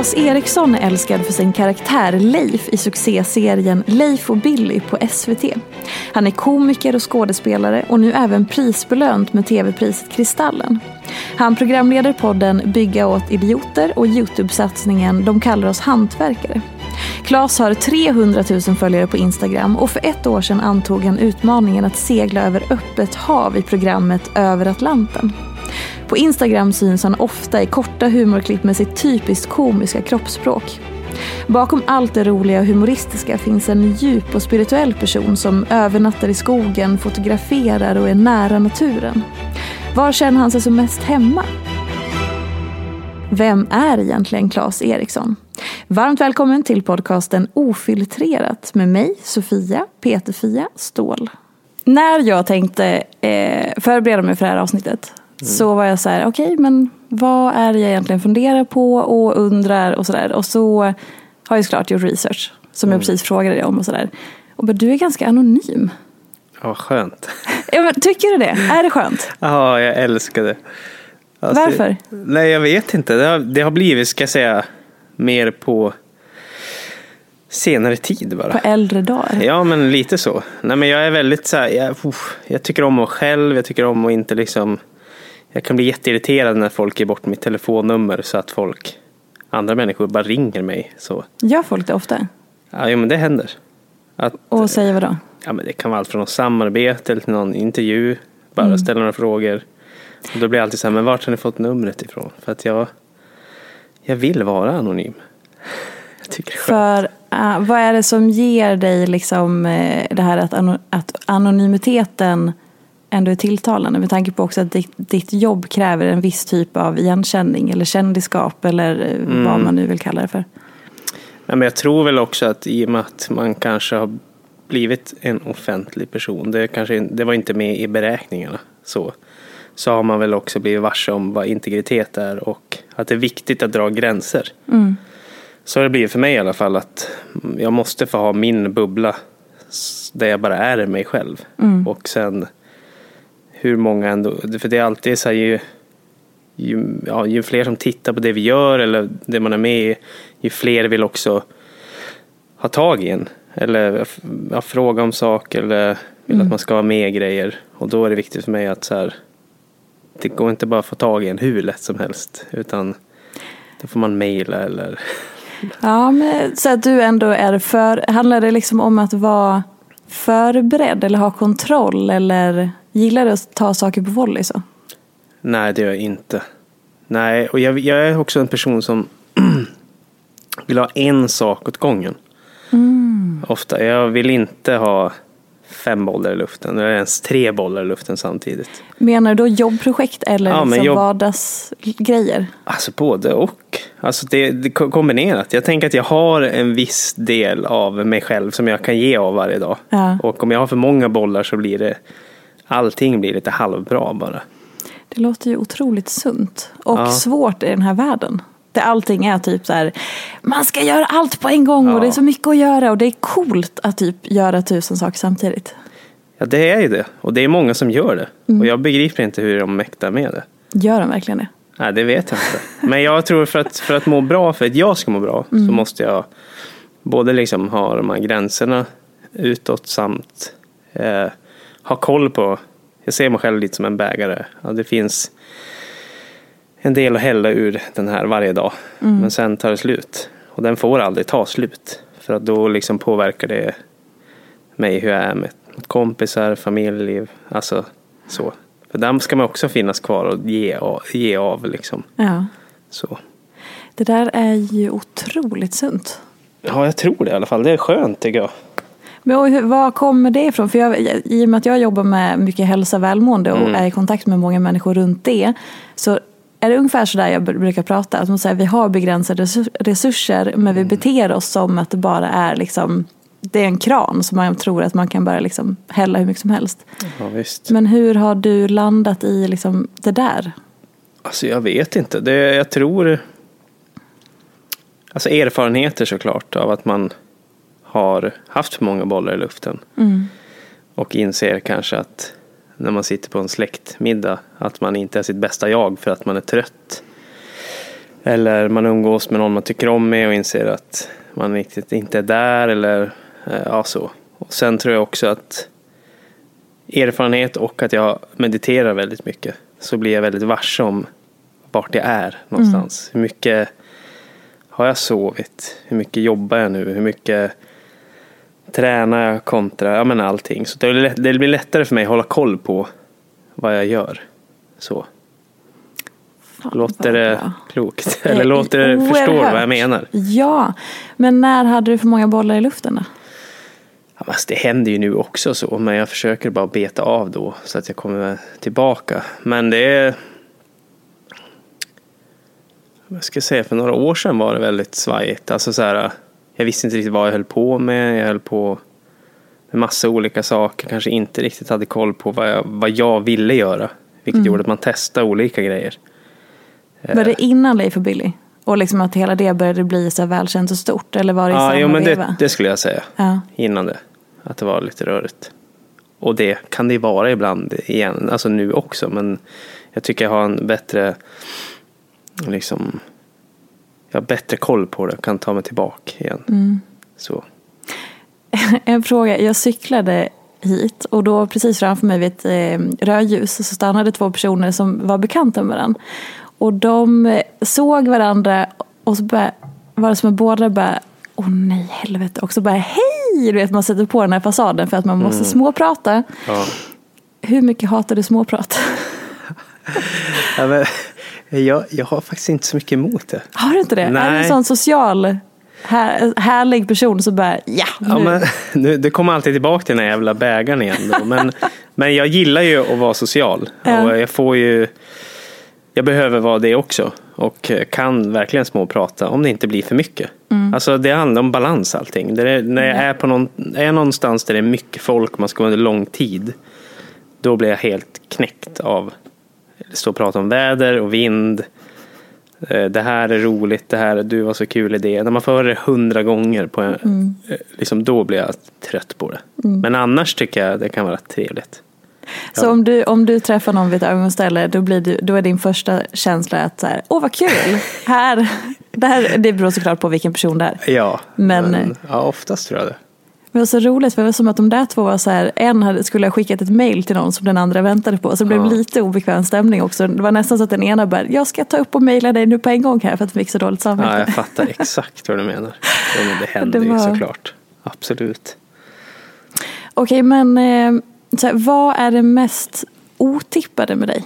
Claes Eriksson är älskad för sin karaktär Leif i succéserien Leif och Billy på SVT. Han är komiker och skådespelare och nu även prisbelönt med tv-priset Kristallen. Han programleder podden Bygga åt idioter och Youtube-satsningen De kallar oss hantverkare. Claes har 300 000 följare på Instagram och för ett år sedan antog han utmaningen att segla över öppet hav i programmet Över Atlanten. På Instagram syns han ofta i korta humorklipp med sitt typiskt komiska kroppsspråk. Bakom allt det roliga och humoristiska finns en djup och spirituell person som övernattar i skogen, fotograferar och är nära naturen. Var känner han sig som mest hemma? Vem är egentligen Claes Eriksson? Varmt välkommen till podcasten Ofiltrerat med mig, Sofia Peterfia Ståhl. När jag tänkte eh, förbereda mig för det här avsnittet så var jag så här, okej, okay, men vad är det jag egentligen funderar på och undrar och sådär. Och så har jag såklart gjort research som mm. jag precis frågade dig om och sådär. Och bara, du är ganska anonym. Ja, vad skönt. Ja, men, tycker du det? Är det skönt? Ja, jag älskar det. Alltså, Varför? Nej, jag vet inte. Det har, det har blivit, ska jag säga, mer på senare tid bara. På äldre dagar? Ja, men lite så. Nej, men jag är väldigt så här, jag, jag tycker om att själv, jag tycker om att inte liksom jag kan bli jätteirriterad när folk ger bort mitt telefonnummer så att folk, andra människor bara ringer mig. Så. Gör folk det ofta? Ja, men det händer. Att, och säger vad då? Ja, men det kan vara allt från något samarbete eller till någon intervju. Bara mm. ställa några frågor. Och då blir jag alltid så här, men vart har ni fått numret ifrån? För att jag, jag vill vara anonym. Jag tycker det är För uh, vad är det som ger dig liksom uh, det här att, an att anonymiteten ändå är tilltalande med tanke på också att ditt, ditt jobb kräver en viss typ av igenkänning eller kändisskap eller eh, mm. vad man nu vill kalla det för. Ja, men jag tror väl också att i och med att man kanske har blivit en offentlig person, det, kanske, det var inte med i beräkningarna, så, så har man väl också blivit varse om vad integritet är och att det är viktigt att dra gränser. Mm. Så har det blivit för mig i alla fall att jag måste få ha min bubbla där jag bara är mig själv. Mm. Och sen hur många ändå, för det är alltid så här ju, ju, ja, ju fler som tittar på det vi gör eller det man är med i, ju fler vill också ha tag i en. Eller ja, fråga om saker eller vill mm. att man ska vara med i grejer. Och då är det viktigt för mig att så här, det går inte bara att få tag i en hur lätt som helst. Utan då får man mejla eller... Ja, men så att du ändå är för, handlar det liksom om att vara förberedd eller ha kontroll eller Gillar du att ta saker på volley så? Nej, det gör jag inte. Nej, och jag, jag är också en person som vill ha en sak åt gången. Mm. Ofta. Jag vill inte ha fem bollar i luften eller ens tre bollar i luften samtidigt. Menar du då jobbprojekt eller ja, liksom jobb... vardagsgrejer? Alltså både och. Alltså det, det kombinerat. Jag tänker att jag har en viss del av mig själv som jag kan ge av varje dag. Ja. Och om jag har för många bollar så blir det allting blir lite halvbra bara. Det låter ju otroligt sunt. Och Ja. svårt i den här världen. Där allting är typ så här, man ska göra allt på en gång och Ja. det är så mycket att göra och det är coolt att typ göra tusen saker samtidigt. Ja, det är ju det. Och det är många som gör det. Mm. Och jag begriper inte hur de mäktar med det. Gör de verkligen det? Nej, det vet jag inte. Men jag tror för att, för att må bra, för att jag ska må bra, Mm. så måste jag både liksom ha de här gränserna utåt samt eh, ha koll på, jag ser mig själv lite som en bägare. Ja, det finns en del att hälla ur den här varje dag. Mm. Men sen tar det slut. Och den får aldrig ta slut. För att då liksom påverkar det mig hur jag är med kompisar, familjeliv, alltså så. För där ska man också finnas kvar och ge av, ge av liksom. Ja. Så. Det där är ju otroligt sunt. Ja, jag tror det i alla fall. Det är skönt tycker jag. Men och var kommer det ifrån? För jag, I och med att jag jobbar med mycket hälsa och välmående och Mm. är i kontakt med många människor runt det. Så är det ungefär så där jag br- brukar prata. Att man säger, vi har begränsade resur- resurser men Mm. vi beter oss som att det bara är liksom det är en kran som man tror att man kan bara liksom hälla hur mycket som helst. Ja, visst. Men hur har du landat i liksom det där? Alltså jag vet inte. Det, jag tror... Alltså erfarenheter såklart av att man har haft för många bollar i luften. Och inser kanske att när man sitter på en släktmiddag att man inte är sitt bästa jag för att man är trött. Eller man umgås med någon man tycker om med och inser att man riktigt inte är där eller eh, ja så. Och sen tror jag också att erfarenhet och att jag mediterar väldigt mycket så blir jag väldigt varse om vart jag är någonstans. Hur mycket har jag sovit? Hur mycket jobbar jag nu? Hur mycket tränar jag kontra ja, men allting. Så det, blir lätt- det blir lättare för mig att hålla koll på vad jag gör. Så. Fan, Låter det bra. klokt? Eller låter det, förstår du vad jag menar? Ja, men när hade du för många bollar i luften då? Alltså, det händer ju nu också så, men jag försöker bara beta av då så att jag kommer tillbaka. Men det är... Jag ska säga, för några år sedan var det väldigt svajigt. Alltså så här, jag visste inte riktigt vad jag höll på med. Jag höll på med massa olika saker. Kanske inte riktigt hade koll på vad jag, vad jag ville göra. Vilket gjorde att man testade olika grejer. Var det innan Leif och Billy? Och liksom att hela det började bli så välkänt och stort? Eller var det i Ja, jo, men det, det skulle jag säga. Ja. innan det. Att det var lite rörigt. Och det kan det vara ibland igen, alltså nu också. Men jag tycker jag har en bättre, liksom, jag har bättre koll på det och kan ta mig tillbaka igen. Mm. Så. En fråga, jag cyklade hit och då precis framför mig vid ett eh, rödljus så stannade två personer som var bekanta med varandra. Och de eh, såg varandra och så bara, var det som att båda bara Åh nej, helvete. Och så bara hej! Du vet, man sätter på den här fasaden för att man måste småprata. Ja. Hur mycket hatar du småprat? Ja, men, jag, jag har faktiskt inte så mycket emot det. Har du inte det? Är du en Nej. sån social, här, härlig person så bara ja, nu. Ja, men, nu, det kommer alltid tillbaka till den här jävla bägaren igen. Då. Men, men jag gillar ju att vara social. Och jag får ju... Jag behöver vara det också. Och eh, kan verkligen småprata om det inte blir för mycket. Alltså det handlar om balans allting. Är, när jag är, på någon, är någonstans där det är mycket folk, man ska vara under lång tid. Då blir jag helt knäckt av stå och prata om väder och vind. Eh, Det här är roligt, det här, du var så kul i det. När man får höra det hundra gånger, på en, eh, liksom, då blir jag trött på det. Men annars tycker jag det kan vara trevligt. Så om du, om du träffar någon vid ett övergångsställe då, blir du, då är din första känsla att så här, åh vad kul, här, det, här, det beror såklart på vilken person det är. Ja, Men- ja, oftast tror jag det. Det var så roligt för det var som att de där två var så här, en hade, skulle ha skickat ett mail till någon som den andra väntade på. Så det blev Ja. lite obekväm stämning också. Det var nästan så att den ena bara, jag ska ta upp och mejla dig nu på en gång här för att vi fick så dåligt samvete. Ja, jag fattar exakt vad du menar. Ja, men det händer Det ju var- såklart. Absolut. Okej, men eh, så här, vad är det mest otippade med dig?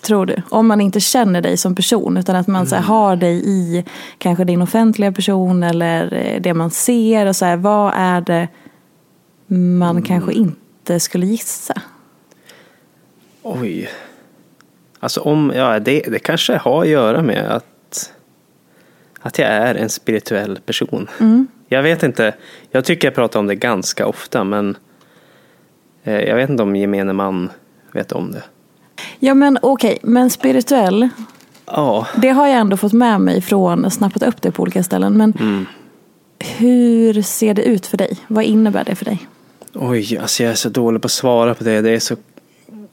Tror du? Om man inte känner dig som person utan att man så Mm. här, har dig i kanske din offentliga person eller eh, det man ser. Och så här, vad är det man Mm. kanske inte skulle gissa? Oj. Alltså om, ja det, det kanske har att göra med att, att jag är en spirituell person. Jag vet inte, jag tycker jag pratar om det ganska ofta men eh, jag vet inte om gemene man vet om det. Ja men okej, men spirituell, Ja, det har jag ändå fått med mig från, snappat upp det på olika ställen. Men Mm. hur ser det ut för dig? Vad innebär det för dig? oj, alltså jag är så dålig på att svara på det. Det är så...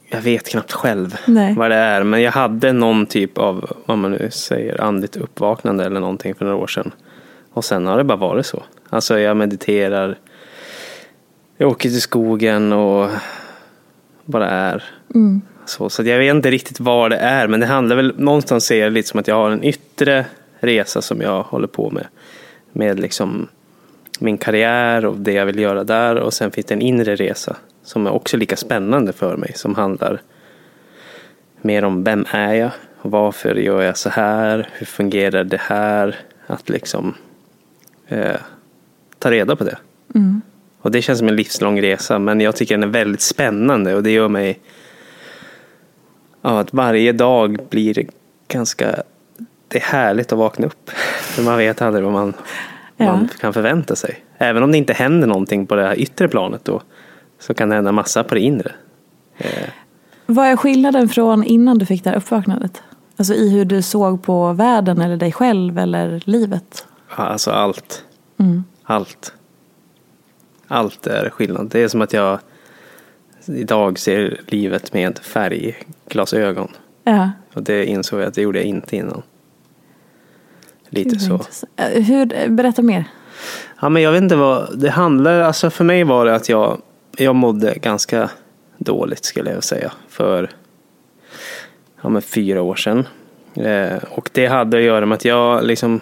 Jag vet knappt själv Nej. vad det är. Men jag hade någon typ av, vad man nu säger, andligt uppvaknande eller någonting för några år sedan. Och sen har det bara varit så. Alltså jag mediterar. Jag åker till skogen och bara är. Så, så jag vet inte riktigt vad det är. Men det handlar väl, någonstans ser jag lite som att jag har en yttre resa som jag håller på med. Med liksom min karriär och det jag vill göra där. Och sen finns det en inre resa som är också lika spännande för mig. Som handlar mer om vem är jag? Varför gör jag så här? Hur fungerar det här? Att liksom eh, ta reda på det. Och det känns som en livslång resa men jag tycker den är väldigt spännande och det gör mig ja, att varje dag blir ganska det är härligt att vakna upp. För man vet aldrig vad man, Ja. man kan förvänta sig. Även om det inte händer någonting på det här yttre planet då så kan det hända massa på det inre. Eh, Vad är skillnaden från innan du fick det här uppvaknandet? Alltså i hur du såg på världen eller dig själv eller livet? Alltså allt. Allt. Allt är skillnad. Det är som att jag idag ser livet med färgglasögon. Ja. Och det insåg jag att det gjorde jag inte innan. Lite så. Eh, Hur, berätta mer. Ja, men jag vet inte vad det handlar Alltså för mig var det att jag, jag mådde ganska dåligt skulle jag säga. För ja, men fyra år sedan. Eh, och det hade att göra med att jag liksom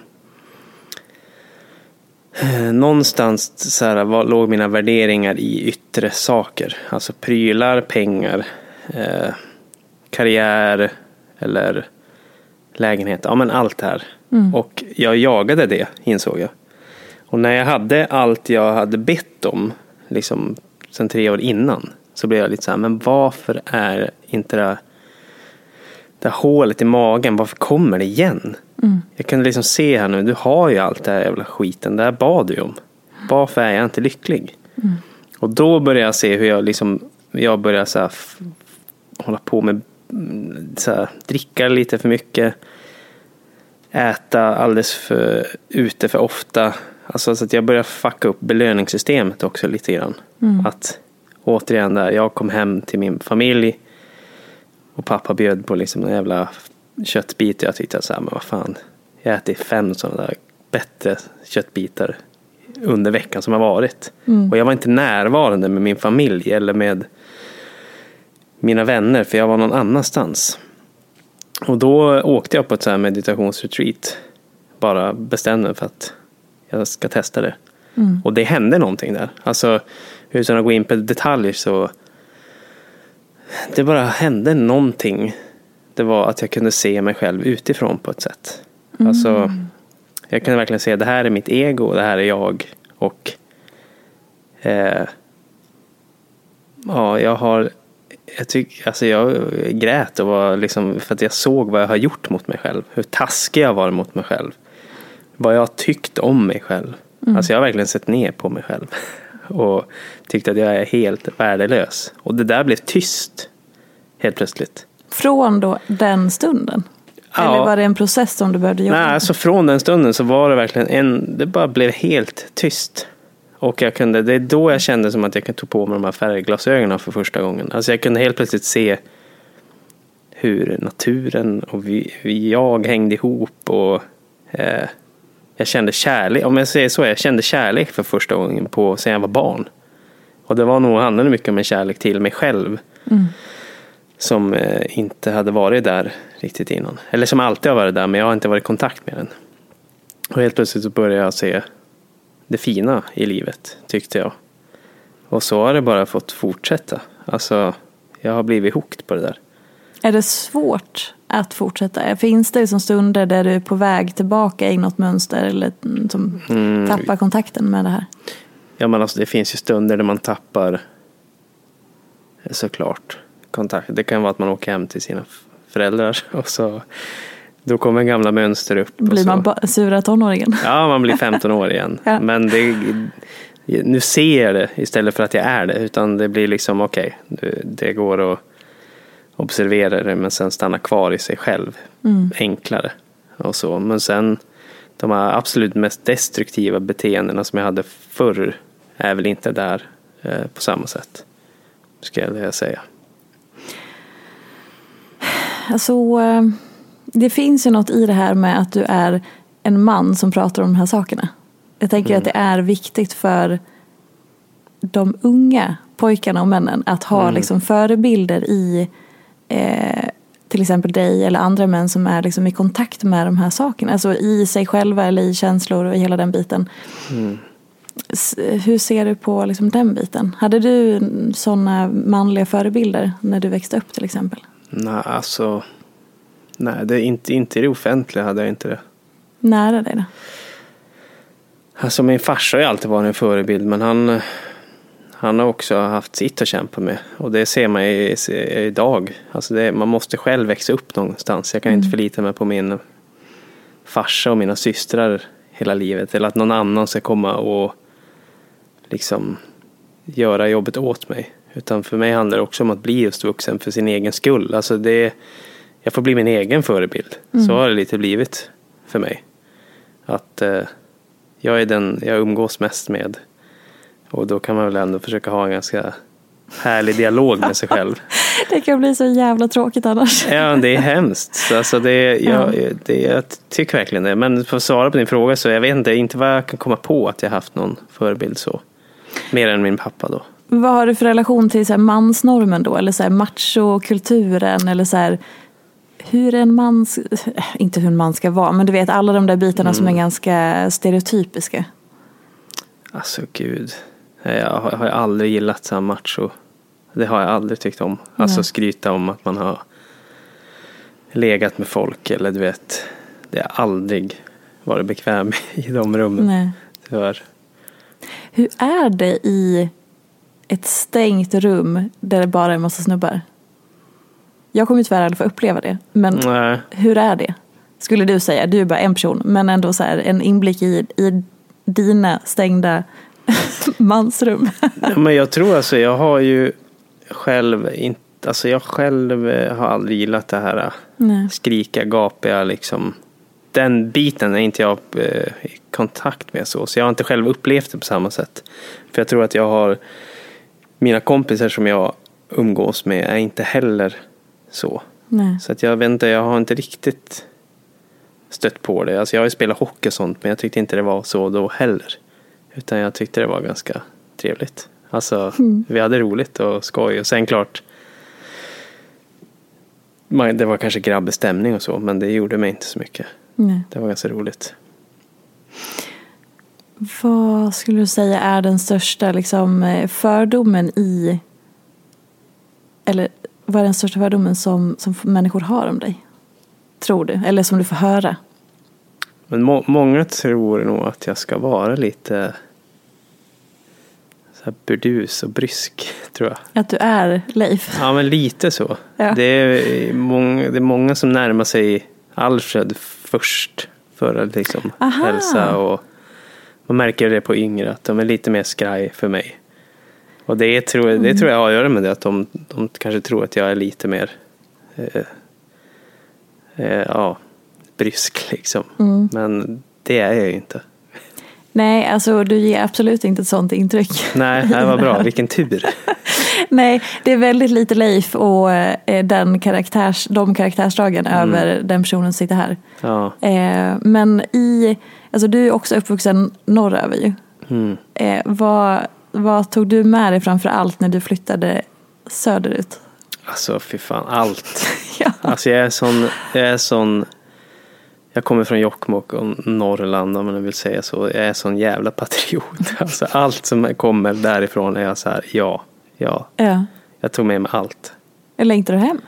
eh, Någonstans så här, var, låg mina värderingar i yttre saker. Alltså prylar, pengar, eh, karriär eller lägenhet. Ja men allt det här. Och jag jagade det insåg jag. Och när jag hade allt jag hade bett om, liksom sen tre år innan, så blev jag lite så här, men varför är inte det det här hålet i magen, varför kommer det igen? Jag kunde liksom se här nu, du har ju allt det här jävla skiten, det här bad du om. Varför är jag inte lycklig? Och då började jag se hur jag liksom, jag började så här, hålla på med, mm, så här, dricka lite för mycket. Äta alldeles för ute för ofta. Alltså så att jag började fucka upp belöningssystemet också lite grann. Att återigen där, jag kom hem till min familj. Och pappa bjöd på liksom en jävla köttbit. Och jag tyckte så här, men vad fan, jag äter fem sådana där bättre köttbitar under veckan som har varit. Och jag var inte närvarande med min familj eller med mina vänner för jag var någon annanstans. Och då åkte jag på ett så här meditationsretreat. Bara bestämde mig för att jag ska testa det. Och det hände någonting där. Alltså utan att gå in på detaljer så det bara hände någonting. Det var att jag kunde se mig själv utifrån på ett sätt. Alltså jag kunde verkligen se det här är mitt ego det här är jag. Och eh, ja, jag har jag, tyck, alltså jag grät och var liksom, för att jag såg vad jag har gjort mot mig själv. Hur taskig jag var mot mig själv. Vad jag har tyckt om mig själv. Alltså jag har verkligen sett ner på mig själv. Och tyckte att jag är helt värdelös. Och det där blev tyst. Helt plötsligt. Från då den stunden? Ja. Eller var det en process som du behövde jobba Nej, med? alltså från den stunden så var det verkligen en, det bara blev helt tyst. Och jag kunde, det är då jag kände som att jag kunde ta på mig de här färgglasögonen för första gången. Alltså jag kunde helt plötsligt se hur naturen och vi, vi, jag hängde ihop och eh, jag kände kärlek, om jag säger så, jag kände kärlek för första gången på sen jag var barn. Och det var nog, handlade mycket om en kärlek till mig själv. Som eh, inte hade varit där riktigt innan. Eller som alltid har varit där men jag har inte varit i kontakt med den. Och helt plötsligt så började jag se det fina i livet tyckte jag. Och så har det bara fått fortsätta. Alltså jag har blivit hooked på det där. Är det svårt att fortsätta? Finns det liksom stunder där du är på väg tillbaka i något mönster eller mm, som tappar kontakten med det här? Ja men alltså det finns ju stunder där man tappar eh, såklart kontakt. Det kan vara att man åker hem till sina föräldrar och så då kommer gamla mönster upp. Blir man ba- sura tonåringen? Ja, man blir 15 år igen. Ja. Men det, nu ser jag det istället för att jag är det. Utan det blir liksom okej, det, det går att, observera det men sen stanna kvar i sig själv. Enklare och så. Men sen de här absolut mest destruktiva beteendena som jag hade förr är väl inte där eh, på samma sätt. Skulle jag säga. Alltså, eh, det finns ju något i det här med att du är en man som pratar om de här sakerna. Jag tänker att det är viktigt för de unga pojkarna och männen att ha liksom förebilder i eh, till exempel dig eller andra män som är liksom i kontakt med de här sakerna. Alltså i sig själva eller i känslor och i hela den biten. S- Hur ser du på liksom den biten? Hade du sådana manliga förebilder när du växte upp till exempel? Nej, alltså. Nej, det är inte, inte i det offentliga hade jag inte det. Nära dig då? Alltså min farsa har ju alltid varit en förebild men han, han har också haft sitt att kämpa med. Och det ser man i- idag. Alltså det, man måste själv växa upp någonstans. Jag kan inte förlita mig på min farsa och mina systrar hela livet. Eller att någon annan ska komma och liksom göra jobbet åt mig. Utan för mig handlar det också om att bli just vuxen för sin egen skull. Alltså det, jag får bli min egen förebild. Så har det lite blivit för mig. Att eh, jag är den jag umgås mest med. Och då kan man väl ändå försöka ha en ganska härlig dialog med sig själv. Det kan bli så jävla tråkigt annars. Ja, det är hemskt. Så Alltså det, jag, det, jag tycker verkligen det. Men för att svara på din fråga så jag vet inte, inte vad jag kan komma på att jag haft någon förebild så. Mer än min pappa då. Vad har du för relation till så här mansnormen då? Eller så här machokulturen? Eller så här, hur en man, äh, inte hur en man ska vara, men du vet alla de där bitarna som är ganska stereotypiska. Alltså gud. Jag har, aldrig gillat så här macho. Det har jag aldrig tyckt om. Alltså Nej. skryta om att man har legat med folk eller du vet. Det har aldrig varit bekväm i de rummen. Nej. Tyvärr. Hur är det i ett stängt rum där det bara är en massa snubbar? Jag kommer ju tyvärr aldrig få uppleva det, men Nej. hur är det? Skulle du säga, du är bara en person, men ändå så här, en inblick i, i dina stängda mansrum. Ja, men jag tror alltså, jag har ju själv inte, alltså jag själv eh, har aldrig gillat det här eh, Nej. skrika, gapiga liksom. Den biten är inte jag eh, i kontakt med så, så jag har inte själv upplevt det på samma sätt. För jag tror att jag har, mina kompisar som jag umgås med är inte heller så. Nej. Så att jag vet inte, jag har inte riktigt stött på det. Alltså jag har ju spelat hockey och sånt men jag tyckte inte det var så då heller. Utan jag tyckte det var ganska trevligt. Alltså vi hade roligt och skoj och sen klart det var kanske grabbig stämning och så men det gjorde mig inte så mycket. Nej. Det var ganska roligt. Vad skulle du säga är den största liksom, eh, fördomen i... Eller vad är den största fördomen som, som människor har om dig? Tror du? Eller som du får höra? Men må- många tror nog att jag ska vara lite så här burdus och brysk tror jag. Att du är Leif? Ja, men lite så. Ja. Det, är många, det är många som närmar sig Alfred först för att liksom Aha. hälsa. Och man märker det på yngre att de är lite mer skraj för mig. Och det tror, jag- det tror jag har att göra med det att de, de kanske tror att jag är lite mer eh, eh, ja, brysk liksom. Men det är jag ju inte. Nej, alltså du ger absolut inte ett sånt intryck. Nej, det var bra. Vilken tur. Nej, det är väldigt lite Leif och eh, den karaktärs, de karaktärsdragen över den personen som sitter här. Ja. Eh, men i, alltså du är också uppvuxen norröver ju. Mm. Eh, vad, vad tog du med dig framför allt när du flyttade söderut? Alltså fy fan, allt. Ja. Alltså jag är sån, jag är sån jag kommer från Jokkmokk och Norrland om man vill säga så. Jag är sån jävla patriot. Alltså allt som kommer därifrån är jag så här, ja, ja. Ja. Jag tog med mig allt. Längtar du hem?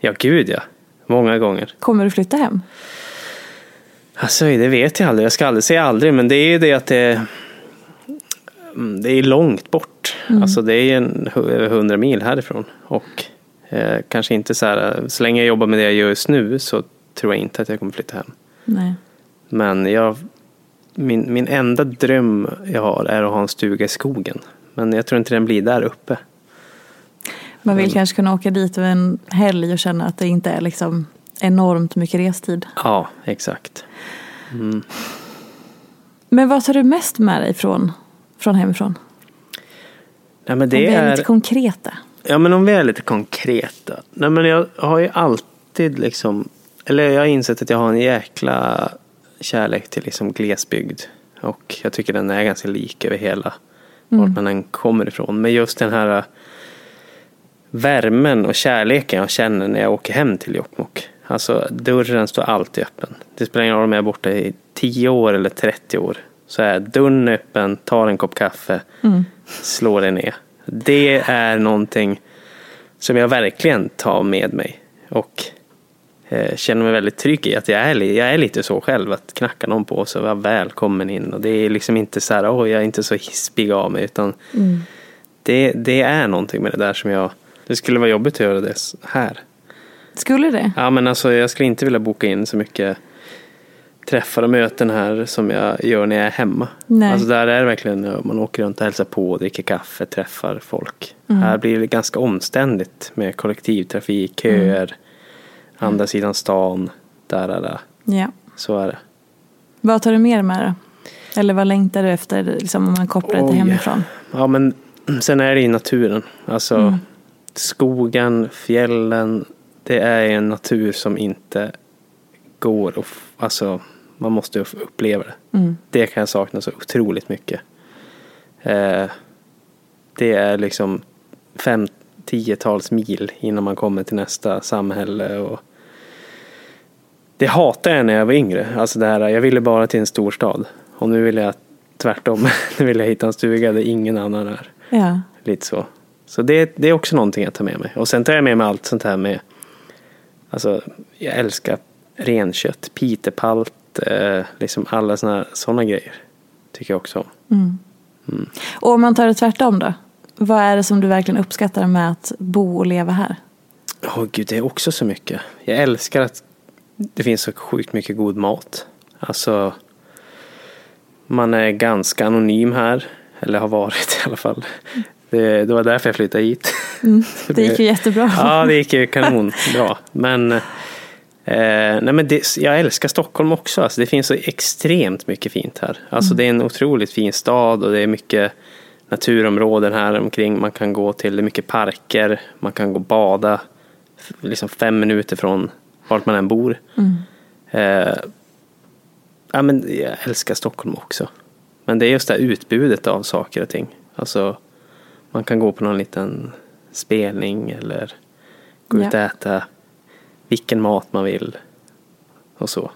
Ja, gud ja. Många gånger. Kommer du flytta hem? Alltså det vet jag aldrig. Jag ska aldrig säga aldrig. Men det är ju det att det, mm, det är långt bort. Alltså det är en, över 100 mil härifrån. Och eh, kanske inte så här, så länge jag jobbar med det jag gör just nu så tror jag inte att jag kommer flytta hem. Nej. Men jag, min, min enda dröm jag har är att ha en stuga i skogen. Men jag tror inte den blir där uppe. Man vill Men- kanske kunna åka dit över en helg och känna att det inte är liksom enormt mycket restid. Ja, exakt. Men vad tar du mest med dig från, från hemifrån? Nej, men Om det vi är är... lite konkreta. Ja men om vi är lite konkreta. Nej men jag har ju alltid liksom, eller jag har insett att jag har en jäkla kärlek till liksom glesbygd. Och jag tycker den är ganska lik över hela, vart man än kommer ifrån. Men just den här äh, värmen och kärleken jag känner när jag åker hem till Jokkmokk. Alltså dörren står alltid öppen. Det spelar ingen roll om jag är borta i 10 år eller 30 år. Så är dörren öppen, tar en kopp kaffe, slår dig ner. Det är någonting som jag verkligen tar med mig. Och känner mig väldigt trygg i att jag är, jag är lite så själv. Att knacka någon på så var välkommen in. Och det är liksom inte så här, åh jag är inte så hispig av mig. Utan det, det är någonting med det där som jag, det skulle vara jobbigt att göra det här. Skulle det? Ja men alltså jag skulle inte vilja boka in så mycket träffar och möten här som jag gör när jag är hemma. Nej. Alltså där är det verkligen, ja, man åker runt och hälsar på, dricker kaffe, träffar folk. Här blir det ganska omständigt med kollektivtrafik, köer, andra sidan stan, där, där, där. Ja. Så är det. Vad tar du mer med dig? Eller vad längtar du efter liksom, om man kopplar det till hemifrån? Ja men sen är det i naturen. Alltså skogen, fjällen. Det är en natur som inte går och alltså man måste upp- uppleva det. Det kan jag sakna så otroligt mycket. Eh, det är liksom fem, tiotals mil innan man kommer till nästa samhälle. Och det hatade jag när jag var yngre. Alltså det här, jag ville bara till en storstad. Och nu vill jag tvärtom. nu vill jag hitta en stuga där ingen annan är. Ja. Lite så. Så det, det är också någonting jag tar med mig. Och sen tar jag med mig allt sånt här med Alltså jag älskar renkött, pitepalt, eh, liksom alla såna, såna grejer. Tycker jag också om. Och om man tar det tvärtom då? Vad är det som du verkligen uppskattar med att bo och leva här? Åh gud, det är också så mycket. Jag älskar att det finns så sjukt mycket god mat. Alltså, man är ganska anonym här. Eller har varit i alla fall. Det, det var därför jag flyttade hit. Det gick ju jättebra. Ja, det gick ju kanonbra. Men, eh, nej, men det, jag älskar Stockholm också. Alltså, det finns så extremt mycket fint här. Alltså, Det är en otroligt fin stad och det är mycket naturområden här omkring. Man kan gå till, det är mycket parker, man kan gå och bada liksom fem minuter från vart man än bor. Eh, ja, men jag älskar Stockholm också. Men det är just det här utbudet av saker och ting. Alltså, man kan gå på någon liten spelning eller gå ut och Ja. äta vilken mat man vill. Och så.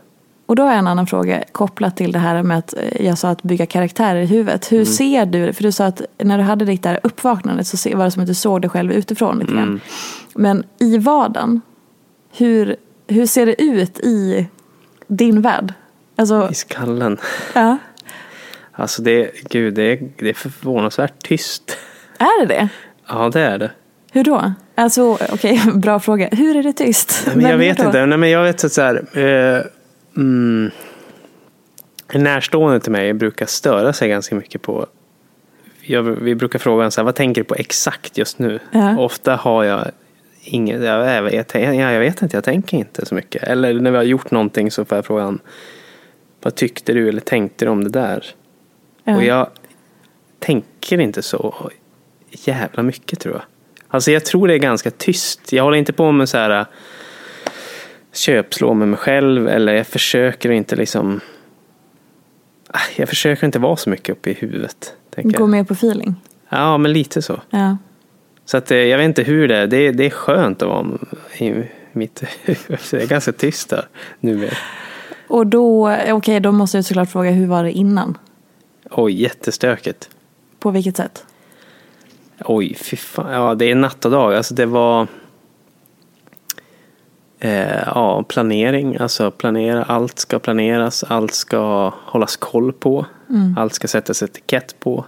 Och då har jag en annan fråga kopplat till det här med att eh, jag sa att bygga karaktärer i huvudet. Mm. Hur ser du, för du sa att när du hade ditt där uppvaknande så var det som att du såg dig själv utifrån lite grann. Mm. Men i vardagen, hur, hur ser det ut i din värld? Alltså, I skallen. ja, Alltså det, gud, det är, det är förvånansvärt tyst. är det det? Ja, det är det. Hur då? Alltså, okej, bra fråga. Hur är det tyst? Nej, Men jag vet då? inte. Nej, men jag vet att så här, eh, mm, en närstående till mig brukar störa sig ganska mycket på jag, vi brukar fråga så här, vad tänker du på exakt just nu? Ja. Ofta har jag inget, jag, jag, vet, jag, jag vet inte, jag tänker inte så mycket. Eller när vi har gjort någonting så får jag frågan, vad tyckte du eller tänkte du om det där? Ja. Och jag tänker inte så jävla mycket tror jag. Alltså jag tror det är ganska tyst. Jag håller inte på med så här köpslå med mig själv eller jag försöker inte liksom Ah, jag försöker inte vara så mycket uppe i huvudet. Gå med på feeling? Ja, men lite så. Ja. Så att eh, jag vet inte hur det är. Det är, det är skönt att vara i mitt huvud. Det är ganska tyst där numera. Och då, okej, då måste jag såklart fråga, hur var det innan? Oj, jättestökigt. På vilket sätt? Oj, fy fan. Ja, det är natt och dag. Alltså det var eh, ja, planering. Alltså planera. Allt ska planeras. Allt ska hållas koll på. Allt ska sättas etikett på.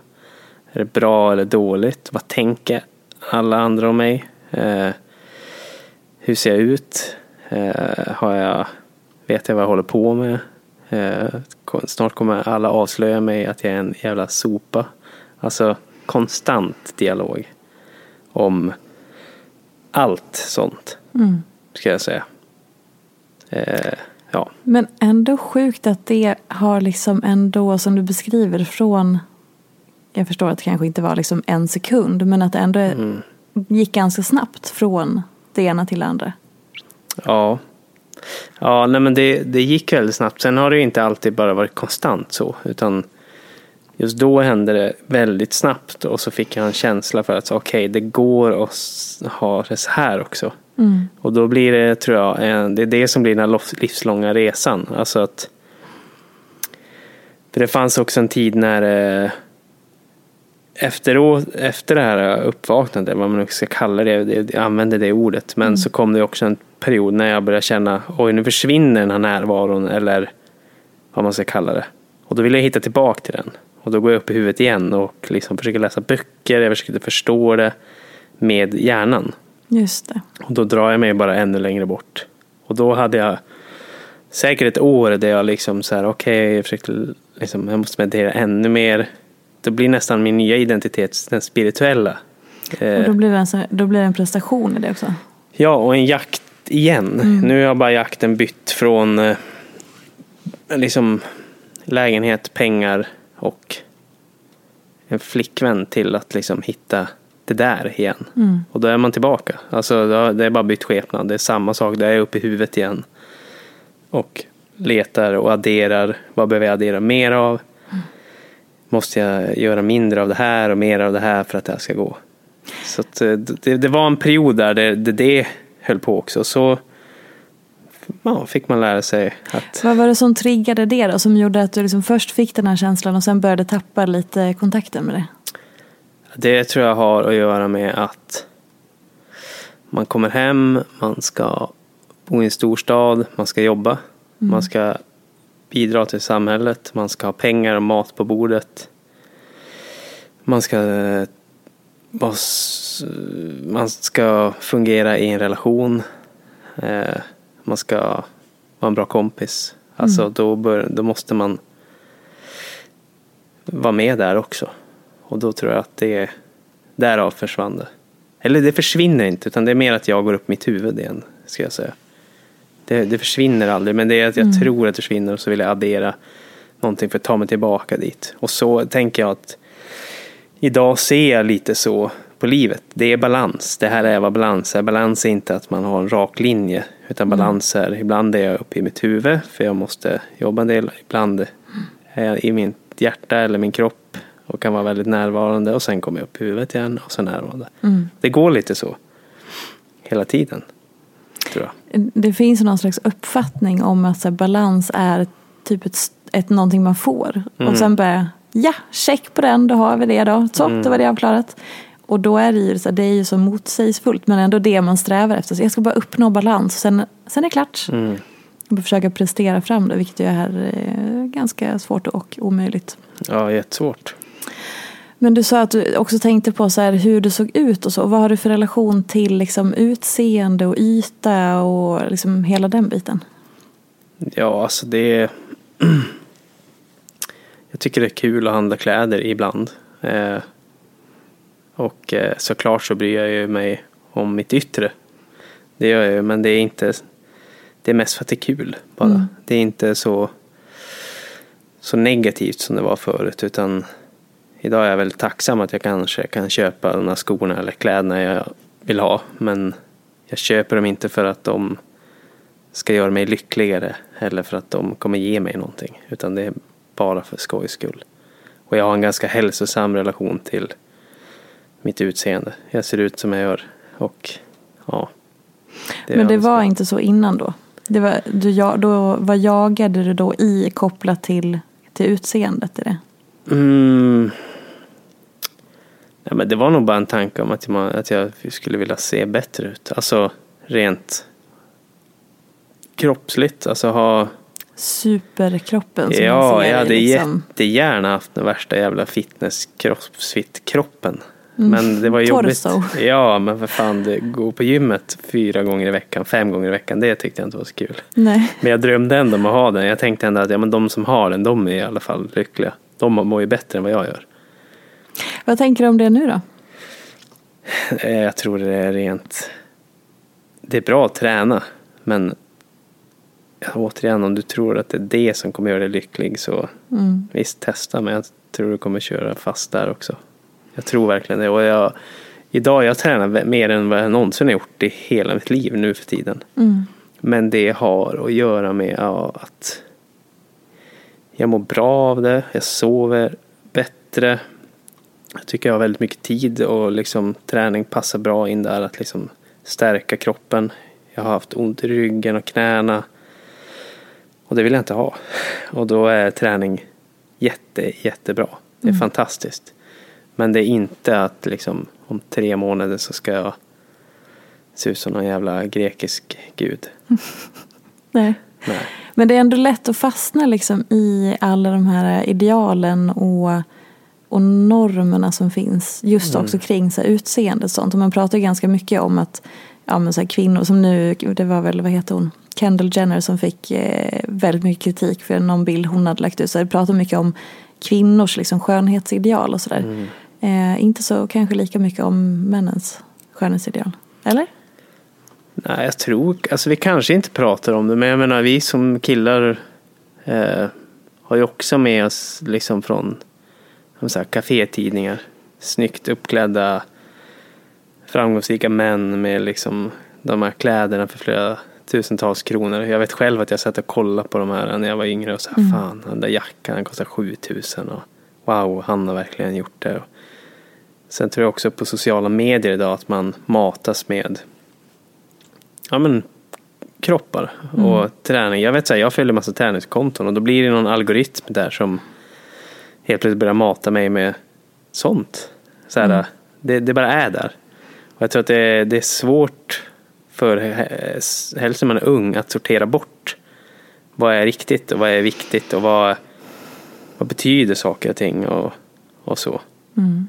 Är det bra eller dåligt? Vad tänker alla andra om mig? Eh, hur ser jag ut? Eh, har jag, vet jag vad jag håller på med? Eh, snart kommer alla avslöja mig att jag är en jävla sopa. Alltså konstant dialog om allt sånt. Ska jag säga. Eh, ja. Men ändå sjukt att det har liksom ändå, som du beskriver, från... Jag förstår att det kanske inte var liksom en sekund, men att det ändå gick ganska snabbt från det ena till det andra. Ja. Ja, nej men det, det gick väldigt snabbt. Sen har det ju inte alltid bara varit konstant så. Utan just då hände det väldigt snabbt. Och så fick jag en känsla för att okej, det går att ha det så här också. Och då blir det, tror jag, det är det som blir den här livslånga resan. Alltså att för det fanns också en tid när eh, efteråt, efter det här uppvaknandet, vad man nu ska kalla det, jag använder det ordet, men så kom det också en period när jag började känna, oj nu försvinner den här närvaron, eller vad man ska kalla det. Och då vill jag hitta tillbaka till den. Och då går jag upp i huvudet igen och liksom försöker läsa böcker, jag försöker förstå det med hjärnan. Just det. Och då drar jag mig bara ännu längre bort. Och då hade jag säkert ett år där jag liksom så här, okej, jag försökte liksom, jag måste meditera ännu mer. Det blir nästan min nya identitet, den spirituella. Och Eh, då blir, det en, så- då blir det en prestation i det också. ja, och en jakt igen. Nu har bara jakten bytt från eh, liksom lägenhet, pengar och en flickvän till att liksom hitta det där igen. Och då är man tillbaka. Alltså det är bara bytt skepnad. Det är samma sak. Det är uppe i huvudet igen. Och letar och adderar. Vad behöver jag addera mer av? Måste jag göra mindre av det här och mer av det här för att det här ska gå? Så att, eh, det, det var en period där det, det, det höll på också. Så ja, fick man lära sig att Vad var det som triggade det då? Som gjorde att du liksom först fick den här känslan och sen började tappa lite kontakten med det? Det tror jag har att göra med att man kommer hem, man ska bo i en storstad, man ska jobba, man ska bidra till samhället, man ska ha pengar och mat på bordet. Man ska, man ska fungera i en relation. Eh, Man ska vara en bra kompis. Alltså då, bör, då måste man vara med där också. Och då tror jag att det därav försvann det. Eller det försvinner inte, utan det är mer att jag går upp mitt huvud igen, ska jag säga. Det, det försvinner aldrig, men det är att jag tror att det försvinner och så vill jag addera någonting för att ta mig tillbaka dit. Och så tänker jag att idag ser jag lite så på livet. Det är balans. Det här är vad balans är. Balans är inte att man har en rak linje, utan balans är ibland är jag uppe i mitt huvud, för jag måste jobba en del. Ibland är jag i mitt hjärta eller min kropp och kan vara väldigt närvarande och sen kommer jag upp i huvudet igen och så närvarande. Det går lite så hela tiden, tror jag. Det finns någon slags uppfattning om att här, balans är typ ett, ett någonting man får. Och sen bara, ja, check på den, då har vi det då. Så, det var det avklarat. Och då är det ju så, här, det är ju så motsägelsefullt men ändå det man strävar efter. Så jag ska bara uppnå balans, sen, sen är det klart. Och bara försöka prestera fram det, vilket ju är eh, ganska svårt och omöjligt. Ja, jättesvårt. Men du sa att du också tänkte på så här, hur du såg ut och så. Vad har du för relation till liksom, utseende och yta och liksom, hela den biten? Ja, alltså det är... Jag tycker det är kul att handla kläder ibland. Eh, och eh, såklart så bryr jag ju mig om mitt yttre. Det gör jag ju, men det är inte... Det är mest för att det är kul bara. Det är inte så, så negativt som det var förut, utan idag är jag väldigt tacksam att jag kanske kan köpa de här skorna eller kläderna jag vill ha. Men jag köper dem inte för att de ska göra mig lyckligare eller för att de kommer ge mig någonting. Utan det är bara för skojs skull. Och jag har en ganska hälsosam relation till mitt utseende. Jag ser ut som jag gör. Och ja. är Men det var bra. inte så innan då? Det var, du, ja, då vad jagade du då i kopplat till, till utseendet i det? Mm. Ja, men det var nog bara en tanke om att, man, att jag skulle vilja se bättre ut. Alltså rent kroppsligt. Alltså ha Superkroppen som man Ja, ser jag hade liksom. jättegärna haft den värsta jävla fitness crossfit kroppen. Men det var jobbigt. Torso. Ja, men för fan, det, gå på gymmet fyra gånger i veckan, fem gånger i veckan, det tyckte jag inte var så kul. Nej. Men jag drömde ändå om att ha den. Jag tänkte ändå att ja, men de som har den, de är i alla fall lyckliga. De mår ju bättre än vad jag gör. Vad tänker du om det nu då? Eh, Jag tror det är rent det är bra att träna. Men återigen, om du tror att det är det som kommer göra dig lycklig så Mm. visst, testa. Men jag tror du kommer köra fast där också. Jag tror verkligen det. Och jag, idag jag tränar mer än vad jag någonsin har gjort i hela mitt liv nu för tiden. Mm. Men det har att göra med ja, att jag mår bra av det. Jag sover bättre. Jag tycker jag har väldigt mycket tid och liksom träning passar bra in där. Att liksom stärka kroppen. Jag har haft ont i ryggen och knäna. Och det vill jag inte ha. Och då är träning jätte, jättebra. Det är fantastiskt. Men det är inte att liksom om tre månader så ska jag se ut som någon jävla grekisk gud. Nej. Nej. Men det är ändå lätt att fastna liksom i alla de här idealen och, och normerna som finns. Just också kring så här, utseende och sånt. Och man pratar ju ganska mycket om att ja, men så här, kvinnor som nu, det var väl, vad heter hon, Kendall Jenner som fick eh, väldigt mycket kritik för någon bild hon hade lagt ut. Så det pratar mycket om kvinnors liksom, skönhetsideal och sådär. Eh, inte så kanske lika mycket om männens skönhetsideal. Eller? Nej, jag tror, alltså vi kanske inte pratar om det, men jag menar vi som killar eh, har ju också med oss liksom från så här, kafétidningar. Snyggt uppklädda framgångsrika män med liksom de här kläderna för flera tusentals kronor. Jag vet själv att jag satt och kollade på de här när jag var yngre och sa fan den där jackan kostar 7000 och wow han har verkligen gjort det. Och sen tror jag också på sociala medier idag att man matas med ja, men, kroppar och träning. Jag vet så här, jag följer massa träningskonton och då blir det någon algoritm där som helt plötsligt börjar mata mig med sånt. Så här, det, det bara är där. Och jag tror att det är, det är svårt för he- helst när man är ung att sortera bort vad är riktigt och vad är viktigt och vad, vad betyder saker och ting och, och så. Jag.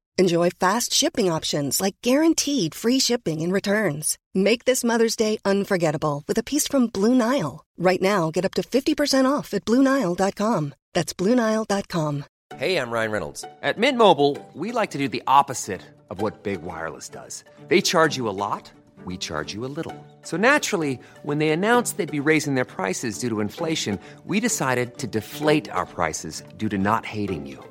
Enjoy fast shipping options like guaranteed free shipping and returns. Make this Mother's Day unforgettable with a piece from Blue Nile. Right now, get up to 50% off at BlueNile.com. That's BlueNile.com. Hey, I'm Ryan Reynolds. At Mint Mobile, we like to do the opposite of what Big Wireless does. They charge you a lot, we charge you a little. So naturally, when they announced they'd be raising their prices due to inflation, we decided to deflate our prices due to not hating you.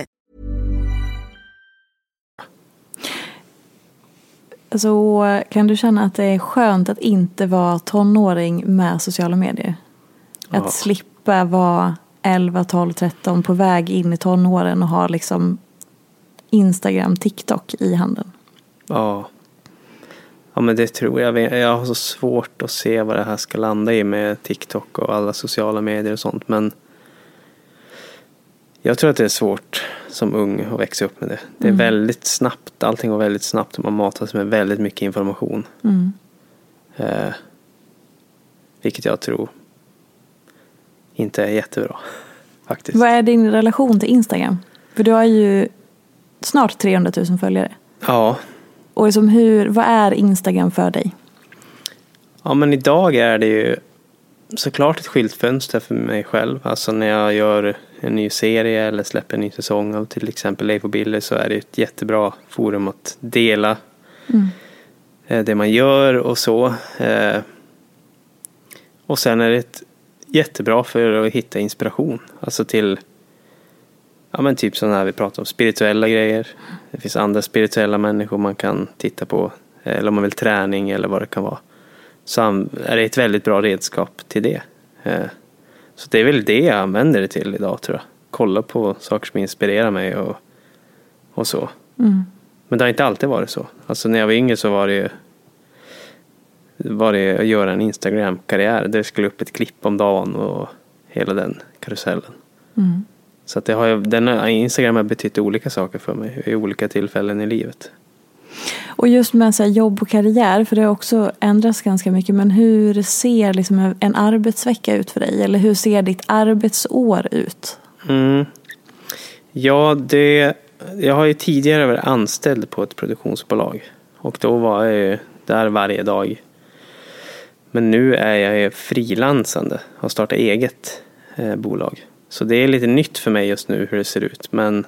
Så kan du känna att det är skönt att inte vara tonåring med sociala medier? Att Ja. slippa vara 11, 12, 13 på väg in i tonåren och ha liksom Instagram, TikTok i handen? Ja. Ja men det tror jag. Jag har så svårt att se vad det här ska landa i med TikTok och alla sociala medier och sånt. Men jag tror att det är svårt som ung att växa upp med det. Det är Mm. väldigt snabbt. Allting går väldigt snabbt och man matas med väldigt mycket information. Mm. Eh, vilket jag tror inte är jättebra. Faktiskt. Vad är din relation till Instagram? För du har ju snart 300 000 följare. Ja, Och liksom hur, vad är Instagram för dig? Ja men idag är det ju såklart ett skyltfönster för mig själv. Alltså när jag gör en ny serie eller släpper en ny säsong av till exempel Leif och Billy så är det ett jättebra forum att dela eh, det man gör och så. Eh, Och sen är det ett jättebra för att hitta inspiration. Alltså till Ja men typ sådana här vi pratar om spirituella grejer. Det finns andra spirituella människor man kan titta på. eh, Eller om man vill träning eller vad det kan vara. Så är det ett väldigt bra redskap till det. Så det är väl det jag använder det till idag tror jag. Kolla på saker som inspirerar mig och, och så. Men det har inte alltid varit så. Alltså när jag var yngre så var det ju var det att göra en Instagram-karriär. Det skulle upp ett klipp om dagen och hela den karusellen. Så att det har, den, Instagram har betytt olika saker för mig i olika tillfällen i livet. Och just med så här jobb och karriär, för det har också ändrats ganska mycket. Men hur ser liksom en arbetsvecka ut för dig? Eller hur ser ditt arbetsår ut? Mm. Ja, det, jag har ju tidigare varit anställd på ett produktionsbolag. Och då var jag ju där varje dag. Men nu är jag ju frilansande och har startat eget eh, bolag. Så det är lite nytt för mig just nu hur det ser ut. Men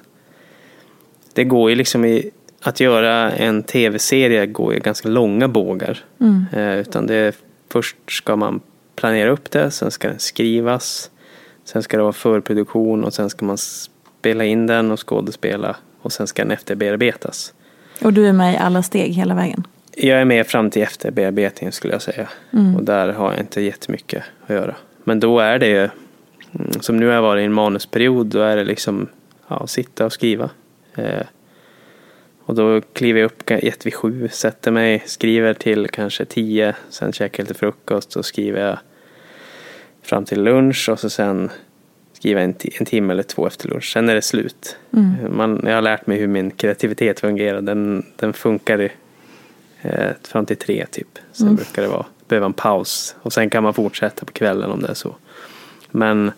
det går ju liksom i att göra en tv-serie går ju ganska långa bågar. Eh, utan det först ska man planera upp det, sen ska den skrivas. Sen ska det vara förproduktion och sen ska man spela in den och skådespela. Och sen ska den efterbearbetas. Och du är med i alla steg hela vägen? Jag är med fram till efterbearbetningen skulle jag säga. Och där har jag inte jättemycket att göra. Men då är det ju, mm, som nu har jag varit i en manusperiod, då är det liksom ja, sitta och skriva. Eh, och då kliver jag upp ett vid sju, sätter mig, skriver till kanske tio, sen käkar jag lite frukost och skriver jag fram till lunch och så sen skriver jag en, en timme eller två efter lunch. Sen är det slut. Man, jag har lärt mig hur min kreativitet fungerar. Den, den funkar eh, fram till tre typ. Sen brukar det vara, behöva en paus. Och sen kan man fortsätta på kvällen om det är så. Men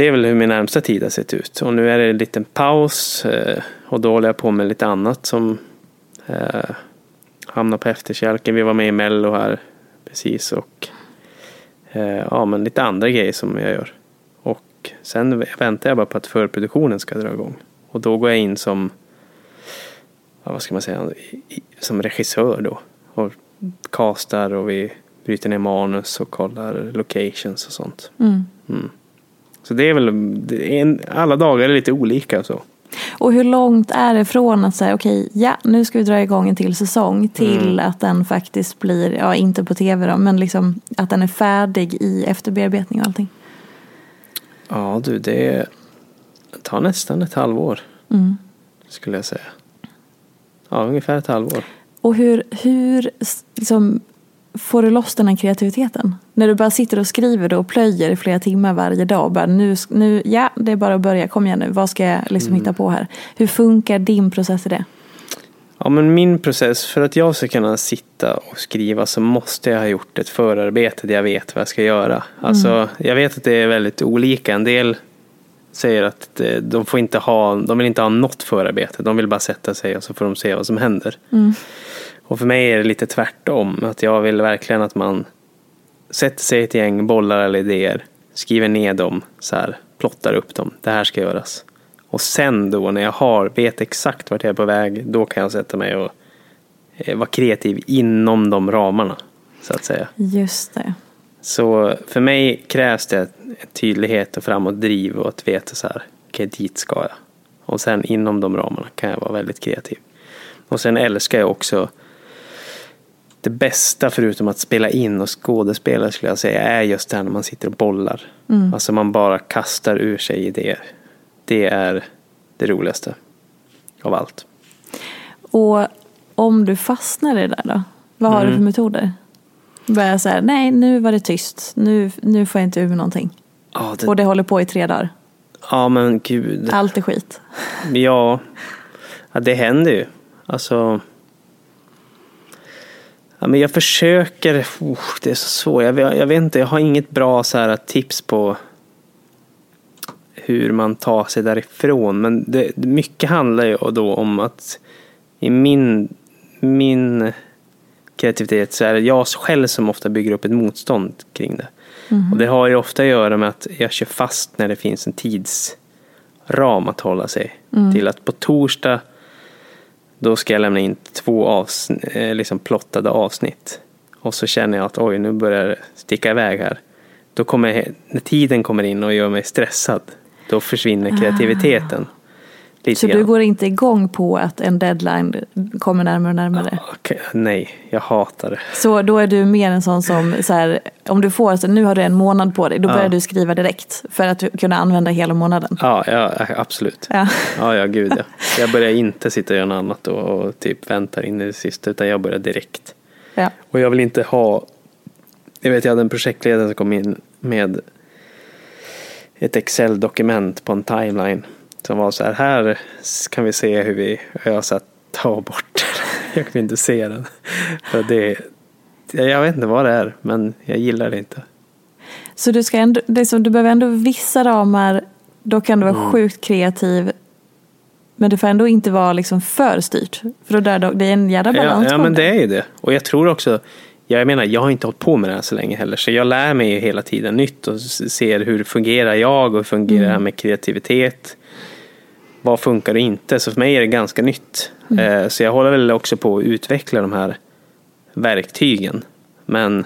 det är väl hur min närmsta tid har sett ut. Och nu är det en liten paus. Eh, och då håller jag på med lite annat som eh, hamnar på efterkälken. Vi var med i Mello här precis. Och eh, ja, men lite andra grejer som jag gör. Och sen väntar jag bara på att förproduktionen ska dra igång. Och då går jag in som ja, vad ska man säga, som regissör då. Och castar och vi bryter ner manus och kollar locations och sånt. Mm. Så det är väl, det är alla dagar är lite olika så. Och hur långt är det från att säga okej, ja nu ska vi dra igång en till säsong till att den faktiskt blir, ja inte på tv då, men liksom att den är färdig i efterbearbetning och allting? Ja du, det tar nästan ett halvår. Skulle jag säga. Ja, ungefär ett halvår. Och hur, hur liksom, får du loss den här kreativiteten? När du bara sitter och skriver då och plöjer i flera timmar varje dag och bara nu, nu ja det är bara att börja, kom igen nu, vad ska jag liksom hitta på här? Hur funkar din process i det? Ja, men min process, för att jag ska kunna sitta och skriva så måste jag ha gjort ett förarbete där jag vet vad jag ska göra. Alltså, jag vet att det är väldigt olika. En del säger att de, får inte ha, de vill inte ha något förarbete. De vill bara sätta sig och så får de se vad som händer. Och för mig är det lite tvärtom. Att jag vill verkligen att man sätter sig i ett gäng bollar eller idéer, skriver ner dem, så här, plottar upp dem. Det här ska göras. Och sen då när jag har, vet exakt vart jag är på väg, då kan jag sätta mig och eh, vara kreativ inom de ramarna. Så att säga. Just det. Så för mig krävs det tydlighet och framåtdriv och att veta så här, okej dit ska jag. Och sen inom de ramarna kan jag vara väldigt kreativ. Och sen älskar jag också det bästa förutom att spela in och skådespela skulle jag säga är just det här när man sitter och bollar. Alltså man bara kastar ur sig idéer. Det är det roligaste. av allt. Och om du fastnar i det där då? Vad har du Mm. för metoder? Börja säga, nej nu var det tyst, nu, nu får jag inte ur någonting. Ja, det, Och det håller på i tre dagar. ja men gud. Allt är skit. Ja, ja det händer ju. Alltså. Ja, men jag försöker. Oh, det är så svårt. Jag, vet- jag vet inte. Jag har inget bra så här, tips på hur man tar sig därifrån. Men det, mycket handlar ju då om att i min, min kreativitet så är det jag själv som ofta bygger upp ett motstånd kring det. Och det har ju ofta att göra med att jag kör fast när det finns en tidsram att hålla sig till. Att på torsdag då ska jag lämna in två avsnitt, liksom plottade avsnitt. Och så känner jag att oj, nu börjar det sticka iväg här. Då kommer, när tiden kommer in och gör mig stressad, då försvinner kreativiteten. Lite Så du grann. går inte igång på att en deadline kommer närmare och närmare? Okej, nej, jag hatar det. Så då är du mer en sån som, så här, om du får, så nu har du en månad på dig, då börjar du skriva direkt för att kunna använda hela månaden. Ja, ja absolut. Ja. Ja, ja, gud ja. Jag börjar inte sitta och göra något annat och, och typ väntar in i det sista, utan jag börjar direkt. Ja. Och jag vill inte ha... Jag vet, jag hade en projektledare som kom in med ett Excel-dokument på en timeline. Som var så här, här kan vi se hur vi... Jag sa, ta bort den. Jag vill inte se den. För det... Jag vet inte vad det är, men jag gillar det inte. Så du, ska ändå, det som, du behöver ändå vissa ramar, då kan du vara Mm. sjukt kreativ. Men det får ändå inte vara liksom för styrt. För då dör det, det är en jävla Ja, balans ja på men det är ju det. Och jag tror också, jag menar jag har inte hållit på med det här så länge heller. Så jag lär mig ju hela tiden nytt och ser hur fungerar jag och hur fungerar det här med kreativitet. Vad funkar och inte? Så för mig är det ganska nytt. Eh, Så jag håller väl också på att utveckla de här verktygen. Men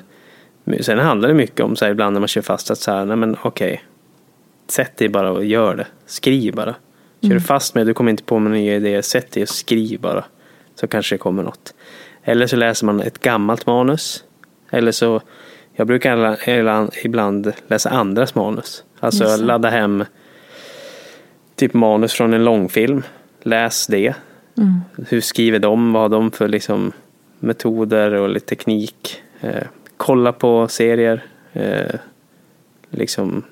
sen handlar det mycket om så här, ibland när man kör fast att så här, nej men okej. Sätt dig bara och gör det. Skriv bara. Kör du fast med, du kommer inte på med nya idéer, sätt dig och skriv bara. Så kanske det kommer något. Eller så läser man ett gammalt manus. Eller så, jag brukar ibland- läsa andras manus. Alltså ladda hem typ manus från en långfilm. Läs det. Hur skriver de? Vad har de för liksom metoder och lite teknik? Eh, kolla på serier. Eh, liksom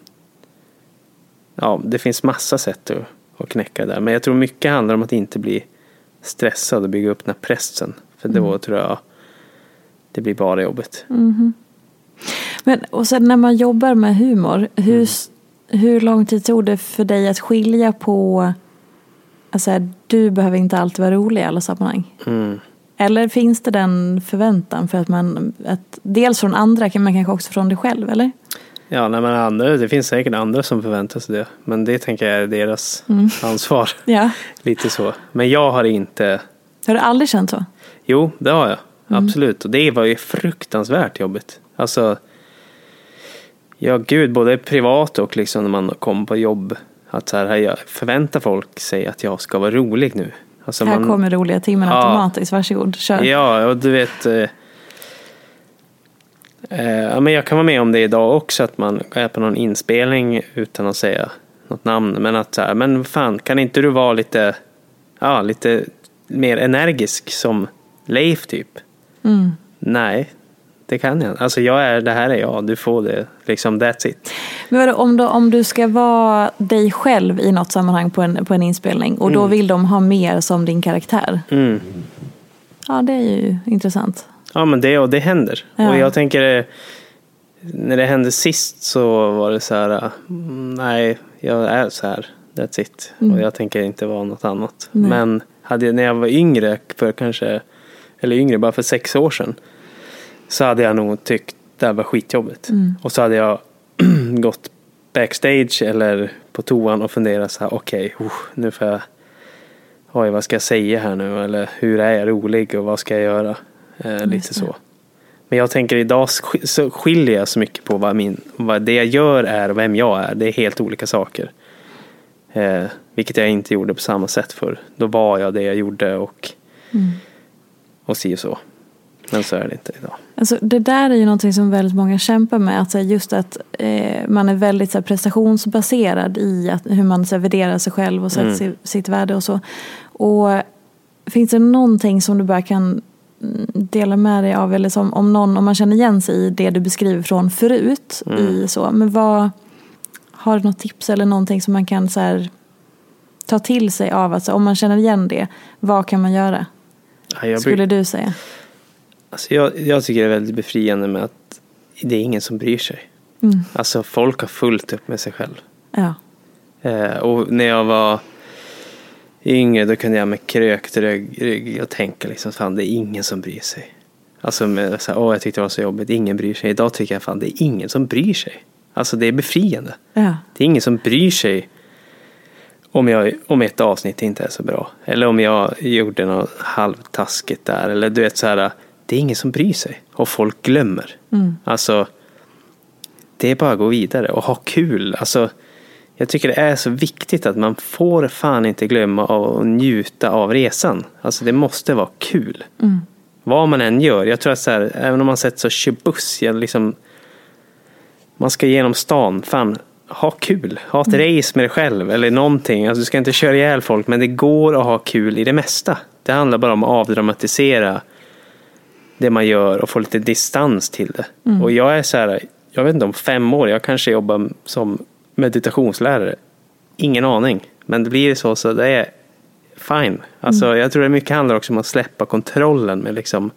ja, det finns massa sätt att, att knäcka det där. Men jag tror mycket handlar om att inte bli stressad och bygga upp den här pressen. För då tror jag det blir bara jobbigt. Men, och sen när man jobbar med humor, hur, Mm. Hur lång tid tog det för dig att skilja på, alltså du behöver inte alltid vara rolig i alla sammanhang? Mm. Eller finns det den förväntan för att man, att, dels från andra men kanske också från dig själv, eller? Ja, nej, men andra, det finns säkert andra som förväntar sig det. Men det tänker jag är deras ansvar. Ja. Lite så. Men jag har inte... Har du aldrig känt så? Jo, det har jag. Absolut. Och det var ju fruktansvärt jobbigt. Alltså, ja gud, både privat och liksom när man kommer på jobb. Att så här, jag förväntar folk sig att jag ska vara rolig nu. Alltså Här man, kommer roliga timmen Ja. automatiskt, varsågod, kör. Ja, och du vet. Eh, eh, men jag kan vara med om det idag också. Att man är på någon inspelning utan att säga något namn. Men att så här, men fan, kan inte du vara lite, ja, lite mer energisk som Leif typ? Mm. Nej, det kan jag Alltså jag är, det här är jag, du får det. Liksom that's it. Men vadå, om, du, om du ska vara dig själv i något sammanhang på en, på en inspelning och då vill de ha mer som din karaktär. Mm. Ja, det är ju intressant. Ja men det, och det händer. Ja. Och jag tänker, eh, när det hände sist så var det så här, mm, nej jag är så här, that's it. Och jag tänker inte vara något annat. Nej. Men hade, när jag var yngre, för kanske, eller yngre, bara för sex år sedan. Så hade jag nog tyckt det här var skitjobbigt. Och så hade jag gått backstage eller på toan och funderat så här, okej, uh, nu får jag oj vad ska jag säga här nu eller hur är jag rolig och vad ska jag göra? Eh, lite så. Men jag tänker idag så skiljer jag så mycket på vad, min, vad det jag gör är och vem jag är. Det är helt olika saker. Eh, vilket jag inte gjorde på samma sätt för. Då var jag det jag gjorde och, och si och så. Men så är det inte idag. Alltså, det där är ju någonting som väldigt många kämpar med. Att, här, just att eh, man är väldigt så här, prestationsbaserad i att, hur man så här, värderar sig själv och sätter Mm. si- sitt värde och så. Och finns det någonting som du bara kan mm, dela med dig av eller som om någon, om man känner igen sig i det du beskriver från förut i så, men vad har du något tips eller någonting som man kan så här, ta till sig av, alltså om man känner igen det, vad kan man göra? Ja, Skulle du säga? Alltså jag, jag tycker det är väldigt befriande med att det är ingen som bryr sig. Mm. Alltså folk har fullt upp med sig själv. Ja. Eh, och när jag var yngre då kunde jag med krökt rygg, rygg och tänka liksom fan det är ingen som bryr sig. Alltså med så här, åh jag tyckte det var så jobbigt, ingen bryr sig. Idag tycker jag fan det är ingen som bryr sig. Alltså det är befriande. Ja. Det är ingen som bryr sig om, jag, om ett avsnitt inte är så bra. Eller om jag gjorde något halvtaskigt där. Eller du vet så här, det är ingen som bryr sig. Och folk glömmer. Alltså, det är bara att gå vidare och ha kul. Alltså, jag tycker det är så viktigt att man får fan inte glömma att njuta av resan. Alltså det måste vara kul. Vad man än gör. Jag tror att så här, även om man sätter så kör buss, liksom, man ska genom stan, fan, ha kul. Ha ett race med dig själv eller någonting. Alltså, du ska inte köra ihjäl folk, men det går att ha kul i det mesta. Det handlar bara om att avdramatisera det man gör och få lite distans till det. Och jag är så här, jag vet inte om fem år, jag kanske jobbar som meditationslärare. Ingen aning. Men det blir så, så det är fine. Alltså, Jag tror det mycket handlar också om att släppa kontrollen med liksom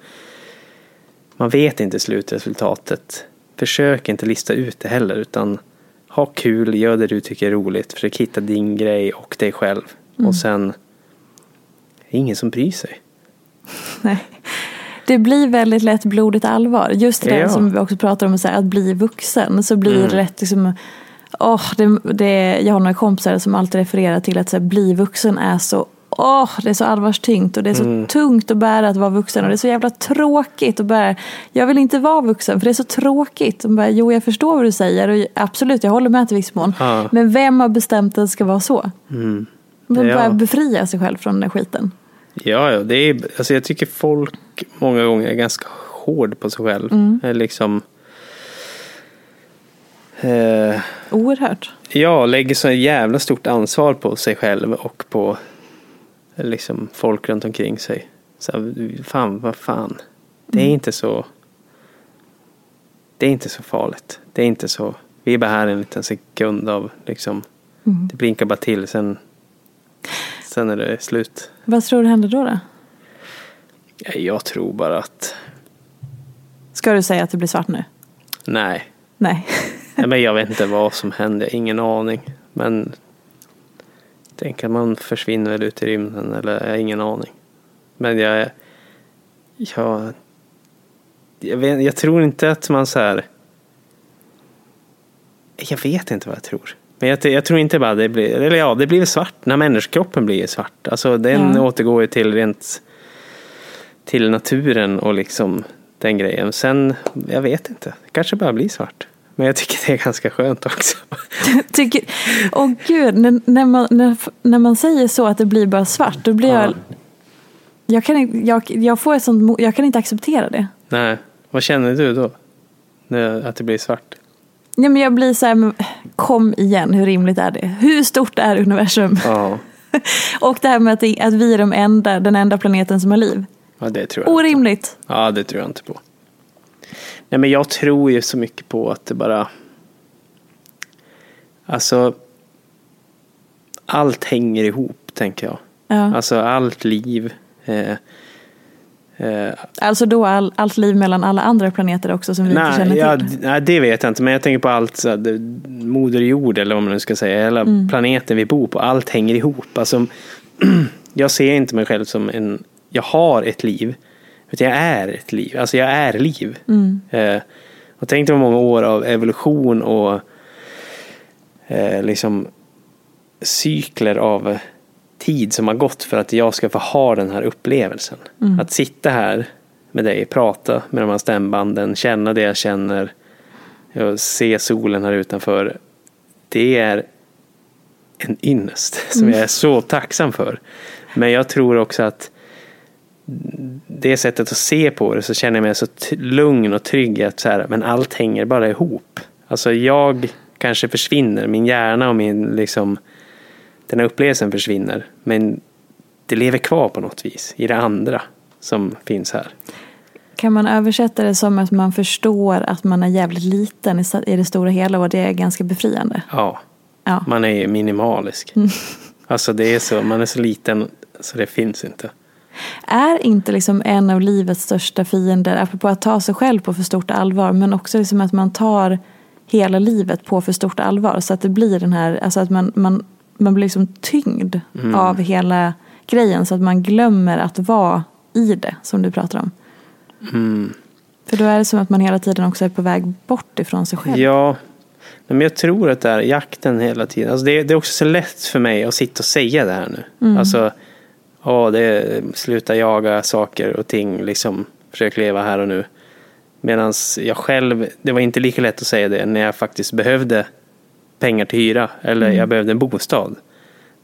man vet inte slutresultatet. Försök inte lista ut det heller utan ha kul, gör det du tycker är roligt, försök hitta din grej och dig själv. Och sen, det är ingen som bryr sig. Nej. Det blir väldigt lätt blodigt allvar. Just det Ja. som vi också pratar om, så här, att bli vuxen. Så blir Mm. det rätt liksom, åh, det, det, jag har några kompisar som alltid refererar till att så här, bli vuxen är så Åh, det är så allvarstyngt och det är så Mm. tungt att bära att vara vuxen och det är så jävla tråkigt att bära. Jag vill inte vara vuxen för det är så tråkigt. De bara, jo, jag förstår vad du säger och absolut, jag håller med till viss mån. Ja. Men vem har bestämt att det ska vara så? Mm. Man Ja. börjar befria sig själv från den där skiten. Ja, ja det är, alltså jag tycker folk många gånger är ganska hård på sig själv. Är Liksom, eh, Oerhört. ja, lägger så jävla stort ansvar på sig själv och på liksom, folk runt omkring sig. Så, fan, vad fan. Det är inte så det är inte så farligt. Det är inte så. Vi är bara här en liten sekund av liksom. Det blinkar bara till sen. Sen är det slut. Vad tror du händer då? då? Ja, Jag tror bara att Ska du säga att det blir svart nu? nej. Nej. Nej, men jag vet inte vad som händer. Ingen aning. Men tänk att man försvinner väl ut i rymden eller jag har ingen aning. Men jag, jag, jag, vet, jag tror inte att man så här. Jag vet inte vad jag tror. Men jag, jag tror inte bara det blir, eller ja, det blir svart när människokroppen blir svart. Alltså den Ja. återgår ju till rent till naturen och liksom den grejen. Sen, jag vet inte, det kanske bara blir svart. Men jag tycker det är ganska skönt också. Tycker, åh gud, när, när, man, när, när man säger så att det blir bara svart, då blir Ja. jag... Jag kan, jag, jag, får ett sånt, jag kan inte acceptera det. Nej, vad känner du då? När, att det blir svart? Ja, men jag blir så här, kom igen, hur rimligt är det? Hur stort är universum? Ja, Och det här med att, det, att vi är de enda, den enda planeten som har liv. ja det tror jag. inte. Orimligt. Ja, det tror jag inte på. Nej, men jag tror ju så mycket på att det bara... Alltså... Allt hänger ihop, tänker jag. Ja. Alltså allt liv. Eh, Alltså då all, allt liv mellan alla andra planeter också som vi inte nej, känner ja, till. d- nej, det vet jag inte. Men jag tänker på allt, så det- Moder Jord eller vad man nu ska säga. Hela Mm. planeten vi bor på. Allt hänger ihop. Alltså, jag ser inte mig själv som en... Jag har ett liv. Utan jag är ett liv. Alltså jag är liv. Mm. Eh, och tänk dig vad många år av evolution och eh, liksom cykler av tid som har gått för att jag ska få ha den här upplevelsen. Att sitta här med dig, prata med de här stämbanden, känna det jag känner, se solen här utanför. Det är en ynnest som jag är så tacksam för. Men jag tror också att det sättet att se på det så känner jag mig så lugn och trygg att så här, men allt hänger bara ihop. Alltså jag kanske försvinner, min hjärna och min liksom den här upplevelsen försvinner. Men det lever kvar på något vis i det andra som finns här. Kan man översätta det som att man förstår att man är jävligt liten i det stora hela och det är ganska befriande? Ja, Ja. man är minimalisk. Alltså det är så, man är så liten så det finns inte. Är inte liksom en av livets största fiender, apropå att ta sig själv på för stort allvar, men också liksom att man tar hela livet på för stort allvar. Så att det blir den här, alltså att man, man, man blir liksom tyngd av hela grejen. Så att man glömmer att vara i det, som du pratar om. För då är det som att man hela tiden också är på väg bort ifrån sig själv. Ja, men jag tror att det är jakten hela tiden. Alltså det, det är också så lätt för mig att sitta och säga det här nu. Alltså, ja, det är, sluta jaga saker och ting, liksom försök leva här och nu. Medan jag själv, det var inte lika lätt att säga det när jag faktiskt behövde pengar till hyra eller jag behövde en bostad.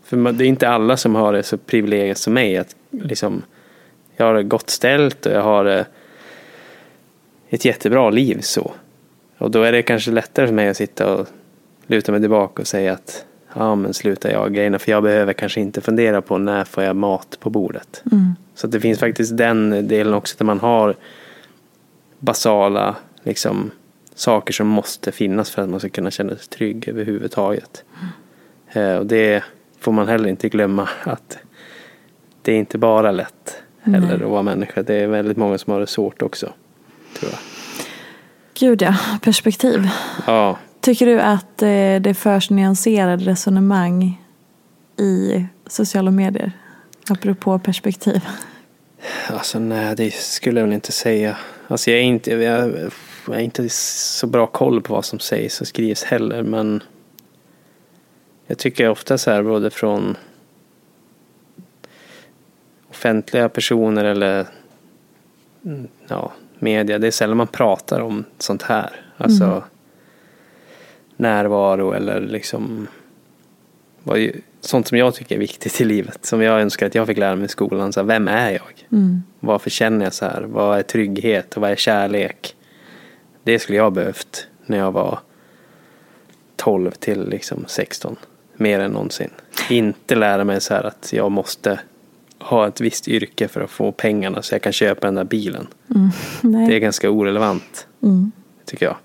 För man- det är inte alla som har det så privilegierat som mig. Att liksom, jag har det gott ställt och jag har eh, ett jättebra liv så. Och då är det kanske lättare för mig att sitta och luta mig tillbaka och säga att ja men sluta jag grejerna för jag behöver kanske inte fundera på när får jag mat på bordet. Så att det finns faktiskt den delen också där man har basala liksom, saker som måste finnas för att man ska kunna känna sig trygg överhuvudtaget. Eh, och det får man heller inte glömma att det är inte bara lätt heller att vara människa. Det är väldigt många som har det svårt också. Tror jag. Gud ja, perspektiv. Ja, Tycker du att eh, det förs nyanserade resonemang i sociala medier? Apropå perspektiv. Alltså nej, det skulle jag väl inte säga. Alltså jag är inte, jag, jag är inte så bra koll på vad som sägs och skrivs heller. Men jag tycker ofta så här både från offentliga personer eller mm, ja, media. Det är sällan man pratar om sånt här. Alltså närvaro eller liksom vad sånt som jag tycker är viktigt i livet. Som jag önskar att jag fick lära mig i skolan. Så här, vem är jag? Varför känner jag så här? Vad är trygghet och vad är kärlek? Det skulle jag ha behövt när jag var 12 till liksom 16. Mer än någonsin. Inte lära mig så här att jag måste ha ett visst yrke för att få pengarna så jag kan köpa den där bilen. Nej. Det är ganska orelevant. Tycker jag.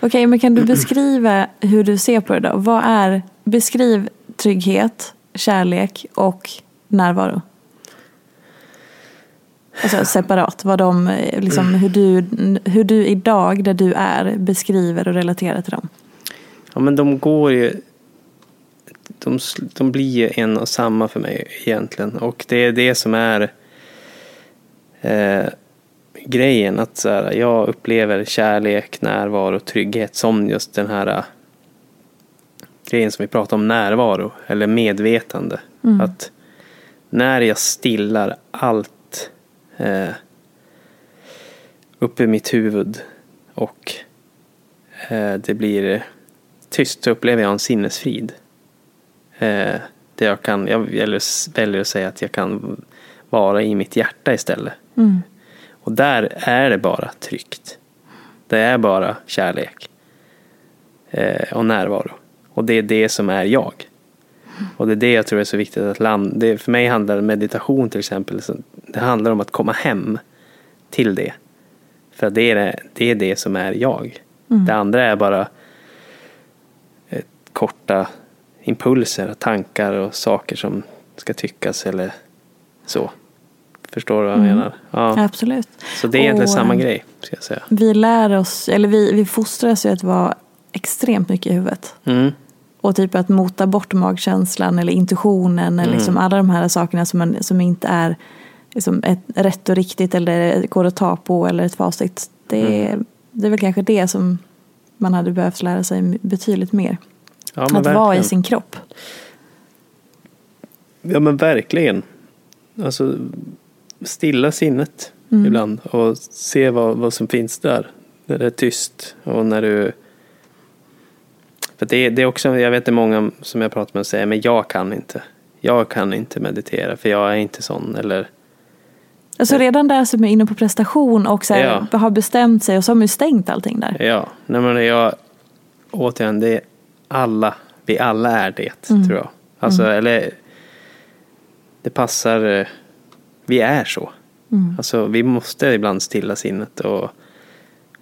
Okej, men kan du beskriva hur du ser på det då? Vad är, beskriv trygghet, kärlek och närvaro. Alltså separat, vad de, eh, liksom, hur, du, hur du idag, där du är, beskriver och relaterar till dem. Ja men de går ju de, de blir ju en och samma för mig egentligen. Och det är det som är eh, grejen. Att så här, jag upplever kärlek, närvaro och trygghet som just den här eh, grejen som vi pratar om, närvaro eller medvetande. Att när jag stillar allt eh, upp i mitt huvud och eh, det blir tyst så upplever jag en sinnesfrid. Eh, där jag kan, jag väljer, att säga att jag kan vara i mitt hjärta istället. Och där är det bara tryggt. Det är bara kärlek. Eh, och närvaro. Och det är det som är jag. Och det är det jag tror är så viktigt att land, det, för mig handlar meditation till exempel, det handlar om att komma hem till det. För det är det, det, är det som är jag. Det andra är bara eh, korta impulser, tankar och saker som ska tyckas eller så. Förstår du vad jag menar? Ja. Absolut. Så det är egentligen Och, samma eh, grej, ska jag säga. Vi lär oss, eller vi, vi fostras ju att vara extremt mycket i huvudet. Mm. Och typ att mota bort magkänslan eller intuitionen eller liksom alla de här sakerna som, man, som inte är liksom ett rätt och riktigt eller går att ta på eller ett facit. Det är, det är väl kanske det som man hade behövt lära sig betydligt mer. Ja, att men vara i verkligen. sin kropp. Ja men verkligen. Alltså stilla sinnet ibland och se vad, vad som finns där. När det är tyst och när du... För det, det är också, jag vet det är många som jag pratar med som säger, men jag kan inte. Jag kan inte meditera för jag är inte sån eller... Alltså redan där som är inne på prestation och så här, har bestämt sig och så har man ju stängt allting där. Ja, nej men jag... Återigen, det är alla, vi alla är det tror jag. Alltså eller... det passar, eh, vi är så. Mm. Alltså vi måste ibland stilla sinnet och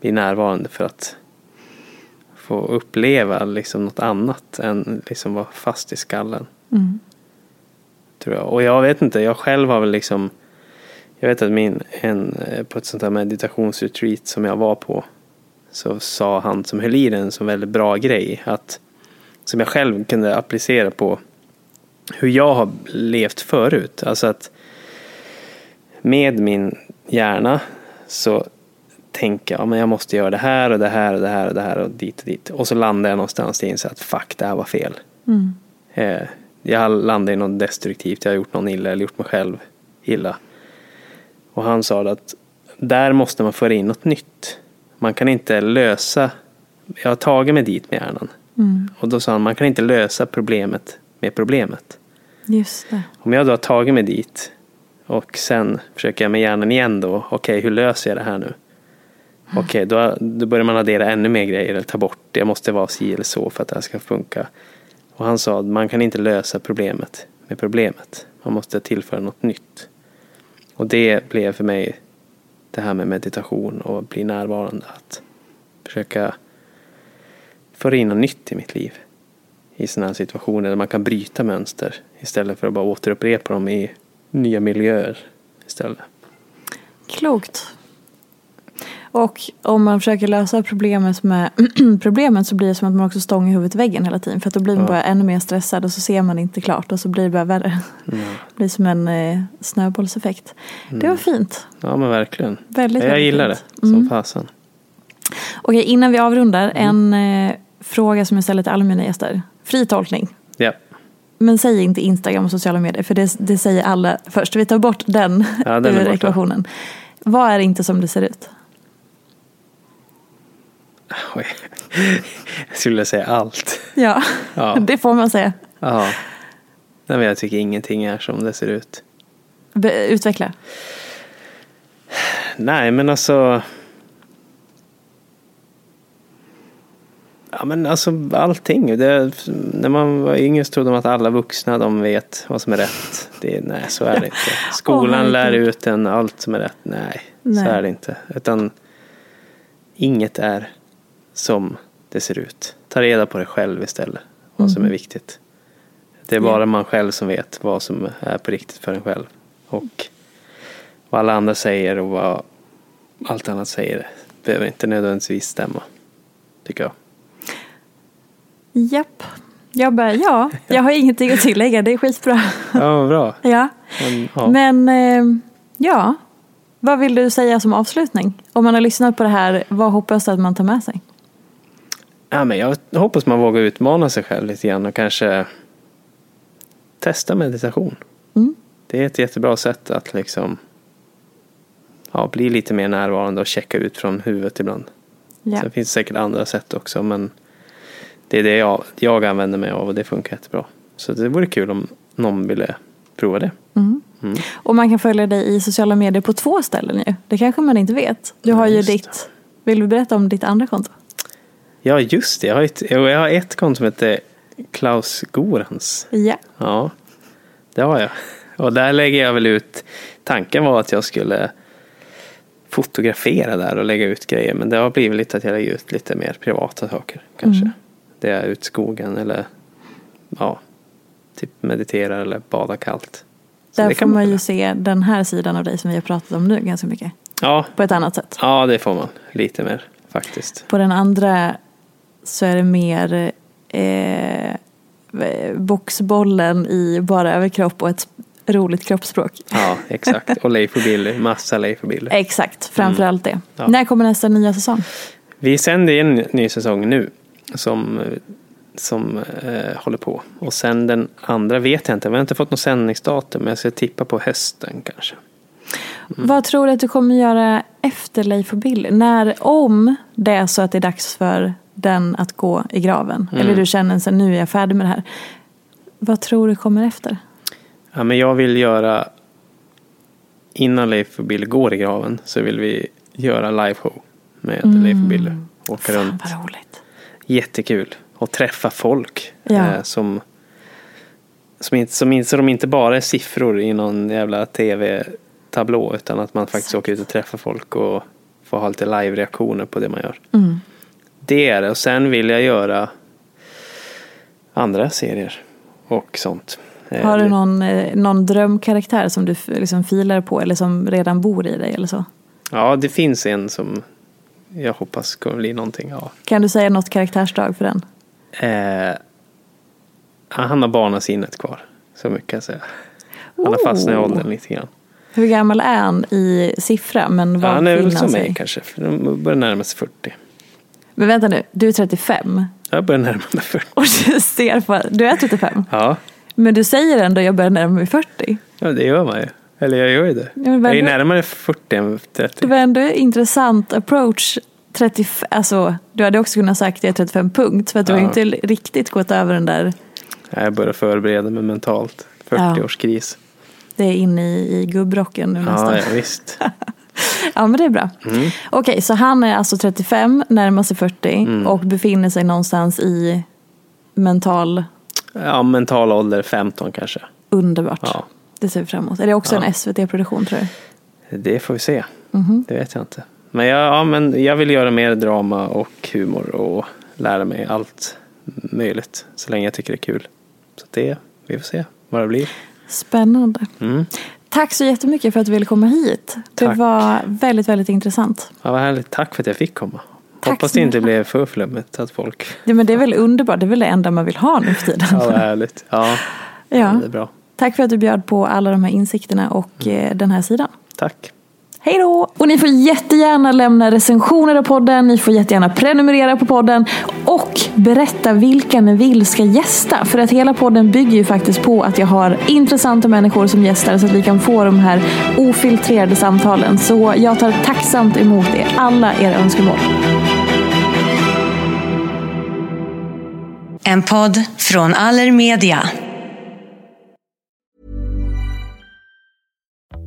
bli närvarande för att få uppleva liksom något annat än liksom vara fast i skallen. Mm. Tror jag. Och jag vet inte, jag själv har väl liksom Jag vet att min, en, eh, på ett sånt här meditationsretreat som jag var på så sa han som höll i den som väldigt bra grej att som jag själv kunde applicera på hur jag har levt förut. Alltså att med min hjärna så tänker jag men jag måste göra det här och det här och det här och det här och dit och dit. Och så landar jag någonstans och inser att fuck, det här var fel. Mm. Eh, jag landade i något destruktivt, jag har gjort någon illa eller gjort mig själv illa. Och han sa att där måste man föra in något nytt. Man kan inte lösa, jag har tagit mig dit med hjärnan. Mm. Och då sa han, man kan inte lösa problemet med problemet. Just det. Om jag då har tagit mig dit och sen försöker jag med hjärnan igen då, okej hur löser jag det här nu? Okej, då, då börjar man addera ännu mer grejer eller ta bort det. Jag måste vara si eller så för att det här ska funka. Och han sa att man kan inte lösa problemet med problemet. Man måste tillföra något nytt. Och det blev för mig det här med meditation och bli närvarande. Att försöka föra in något nytt i mitt liv. I sådana här situationer där man kan bryta mönster istället för att bara återupprepa dem i nya miljöer istället. Klokt. Och om man försöker lösa problemet med problemet så blir det som att man också stångar huvudet i väggen hela tiden. För att då blir man Ja. bara ännu mer stressad och så ser man inte klart och så blir det bara värre. Det blir som en eh, snöbollseffekt. Det var fint. Ja men verkligen. Väldigt, jag väldigt gillar det fint. som Mm. fasen. Okej, innan vi avrundar, Mm. en eh, fråga som jag ställer till alla mina gäster. Fri tolkning. Ja. Men säg inte Instagram och sociala medier, för det, det säger alla först. Vi tar bort den, Ja, den ur ekvationen. Vad är inte som det ser ut? Oj. Jag skulle säga allt. Ja, Ja. det får man säga. Ja. Nej, men jag tycker ingenting är som det ser ut. Be- utveckla. Nej, men alltså. Ja, men alltså allting. Det, när man var yngre så trodde man att alla vuxna de vet vad som är rätt. Det, nej, så är det inte. Skolan Åh, lär ut en allt som är rätt. Nej, Nej. så är det inte. Utan inget är som det ser ut. Ta reda på det själv istället. Vad som är viktigt. Det är bara man själv som vet vad som är på riktigt för en själv. Och vad alla andra säger och vad allt annat säger behöver inte nödvändigtvis stämma. Tycker jag. Japp. Jag bara, ja, jag har ingenting att tillägga. Det är skitbra. Ja, vad bra. Ja. Men, ja. Men eh, ja, vad vill du säga som avslutning? Om man har lyssnat på det här, vad hoppas du att man tar med sig? Ja, men jag hoppas man vågar utmana sig själv lite grann och kanske testa meditation. Mm. Det är ett jättebra sätt att liksom ja, bli lite mer närvarande och checka ut från huvudet ibland. Ja. Sen finns det säkert andra sätt också men det är det jag, jag använder mig av och det funkar jättebra. Så det vore kul om någon ville prova det. Mm. Och man kan följa dig i sociala medier på två ställen ju. Det kanske man inte vet. Du har ju just ditt, vill du berätta om ditt andra konto? Ja just det, jag har ett, jag har ett konto som heter Klaus Gorans. Ja. Ja, det har jag. Och där lägger jag väl ut, tanken var att jag skulle fotografera där och lägga ut grejer. Men det har blivit lite att jag lägger ut lite mer privata saker kanske. Mm. Det är ut skogen eller ja, typ meditera eller bada kallt. Så Där får kan man ju se den här sidan av dig som vi har pratat om nu ganska mycket. Ja, På ett annat sätt. ja, det får man. Lite mer faktiskt. På den andra så är det mer eh, boxbollen i bara överkropp och ett roligt kroppsspråk. Ja, exakt. Och Leif och Billy. Massa Leif och Billy. Exakt, framförallt det. Mm. Ja. När kommer nästa nya säsong? Vi sänder en ny säsong nu som, som eh, håller på. Och sen den andra vet jag inte. Vi har inte fått något sändningsdatum. Men jag ska tippa på hösten kanske. Mm. Vad tror du att du kommer göra efter Leif och Billy? När, om det är så att det är dags för den att gå i graven. Mm. Eller du känner sig nu är jag färdig med det här. Vad tror du kommer efter? Ja, men jag vill göra innan Leif och Billy går i graven så vill vi göra liveshow med Leif och Billy. Åka Fan runt. vad roligt. Jättekul. Och träffa folk Ja. eh, som som inte, som inte, så de inte bara är siffror i någon jävla tv-tablå utan att man faktiskt åker ut och träffar folk och får ha lite live-reaktioner på det man gör. Mm. Det är det. Och sen vill jag göra andra serier och sånt. Har du Eh, någon, eh, någon drömkaraktär som du liksom filar på eller som redan bor i dig eller så? Ja, det finns en som jag hoppas kommer bli någonting. Ja. Kan du säga något karaktärsdrag för den? Eh, han har barnasinnet kvar. Så mycket kan jag säga. Han har fastnat i åldern lite grann. Hur gammal är han i siffra? Men vad han är väl som mig kanske. För de börjar närma sig 40. Men vänta nu, du är 35 Jag börjar närma mig 40. och du ser på, du är 35 Ja, men du säger ändå jag börjar närma mig 40. ja det gör man ju. Eller jag gör ju det. men jag är närmare 40 än Det 30. var ändå en intressant approach. 35, alltså, du hade också kunnat sagt jag är 35 punkt för att du har Ja. inte riktigt gått över den där, Jag börjar förbereda mig mentalt. Ja. 40-årskris. det är inne i, i gubbrocken nu nästan. Ja, ja, visst. Ja men det är bra. Mm. Okej, så han är alltså 35, närmar sig 40 Mm. och befinner sig någonstans i mental Ja, mental ålder 15 kanske. underbart. Ja. Det ser vi fram emot. Är det också Ja. en SVT-produktion tror du? Det får vi se. Mhm. Det vet jag inte. Men jag, ja, men jag vill göra mer drama och humor och lära mig allt möjligt. Så länge jag tycker det är kul. Så det, vi får se vad det blir. Spännande. Mm. Tack så jättemycket för att du ville komma hit. Det Tack. var väldigt, väldigt intressant. Ja, vad härligt. Tack för att jag fick komma. Tack Hoppas det inte blev för flummigt att folk... Ja, men det är väl underbart, det är väl det enda man vill ha nu för tiden. Ja, vad härligt. Ja, Ja. det är bra. Tack för att du bjöd på alla de här insikterna och eh, den här sidan. Tack. Hej då! Och ni får jättegärna lämna recensioner av podden, ni får jättegärna prenumerera på podden och berätta vilka ni vill ska gästa. För att hela podden bygger ju faktiskt på att jag har intressanta människor som gästar så att vi kan få de här ofiltrerade samtalen. Så jag tar tacksamt emot er, alla era önskemål. En podd från Allermedia.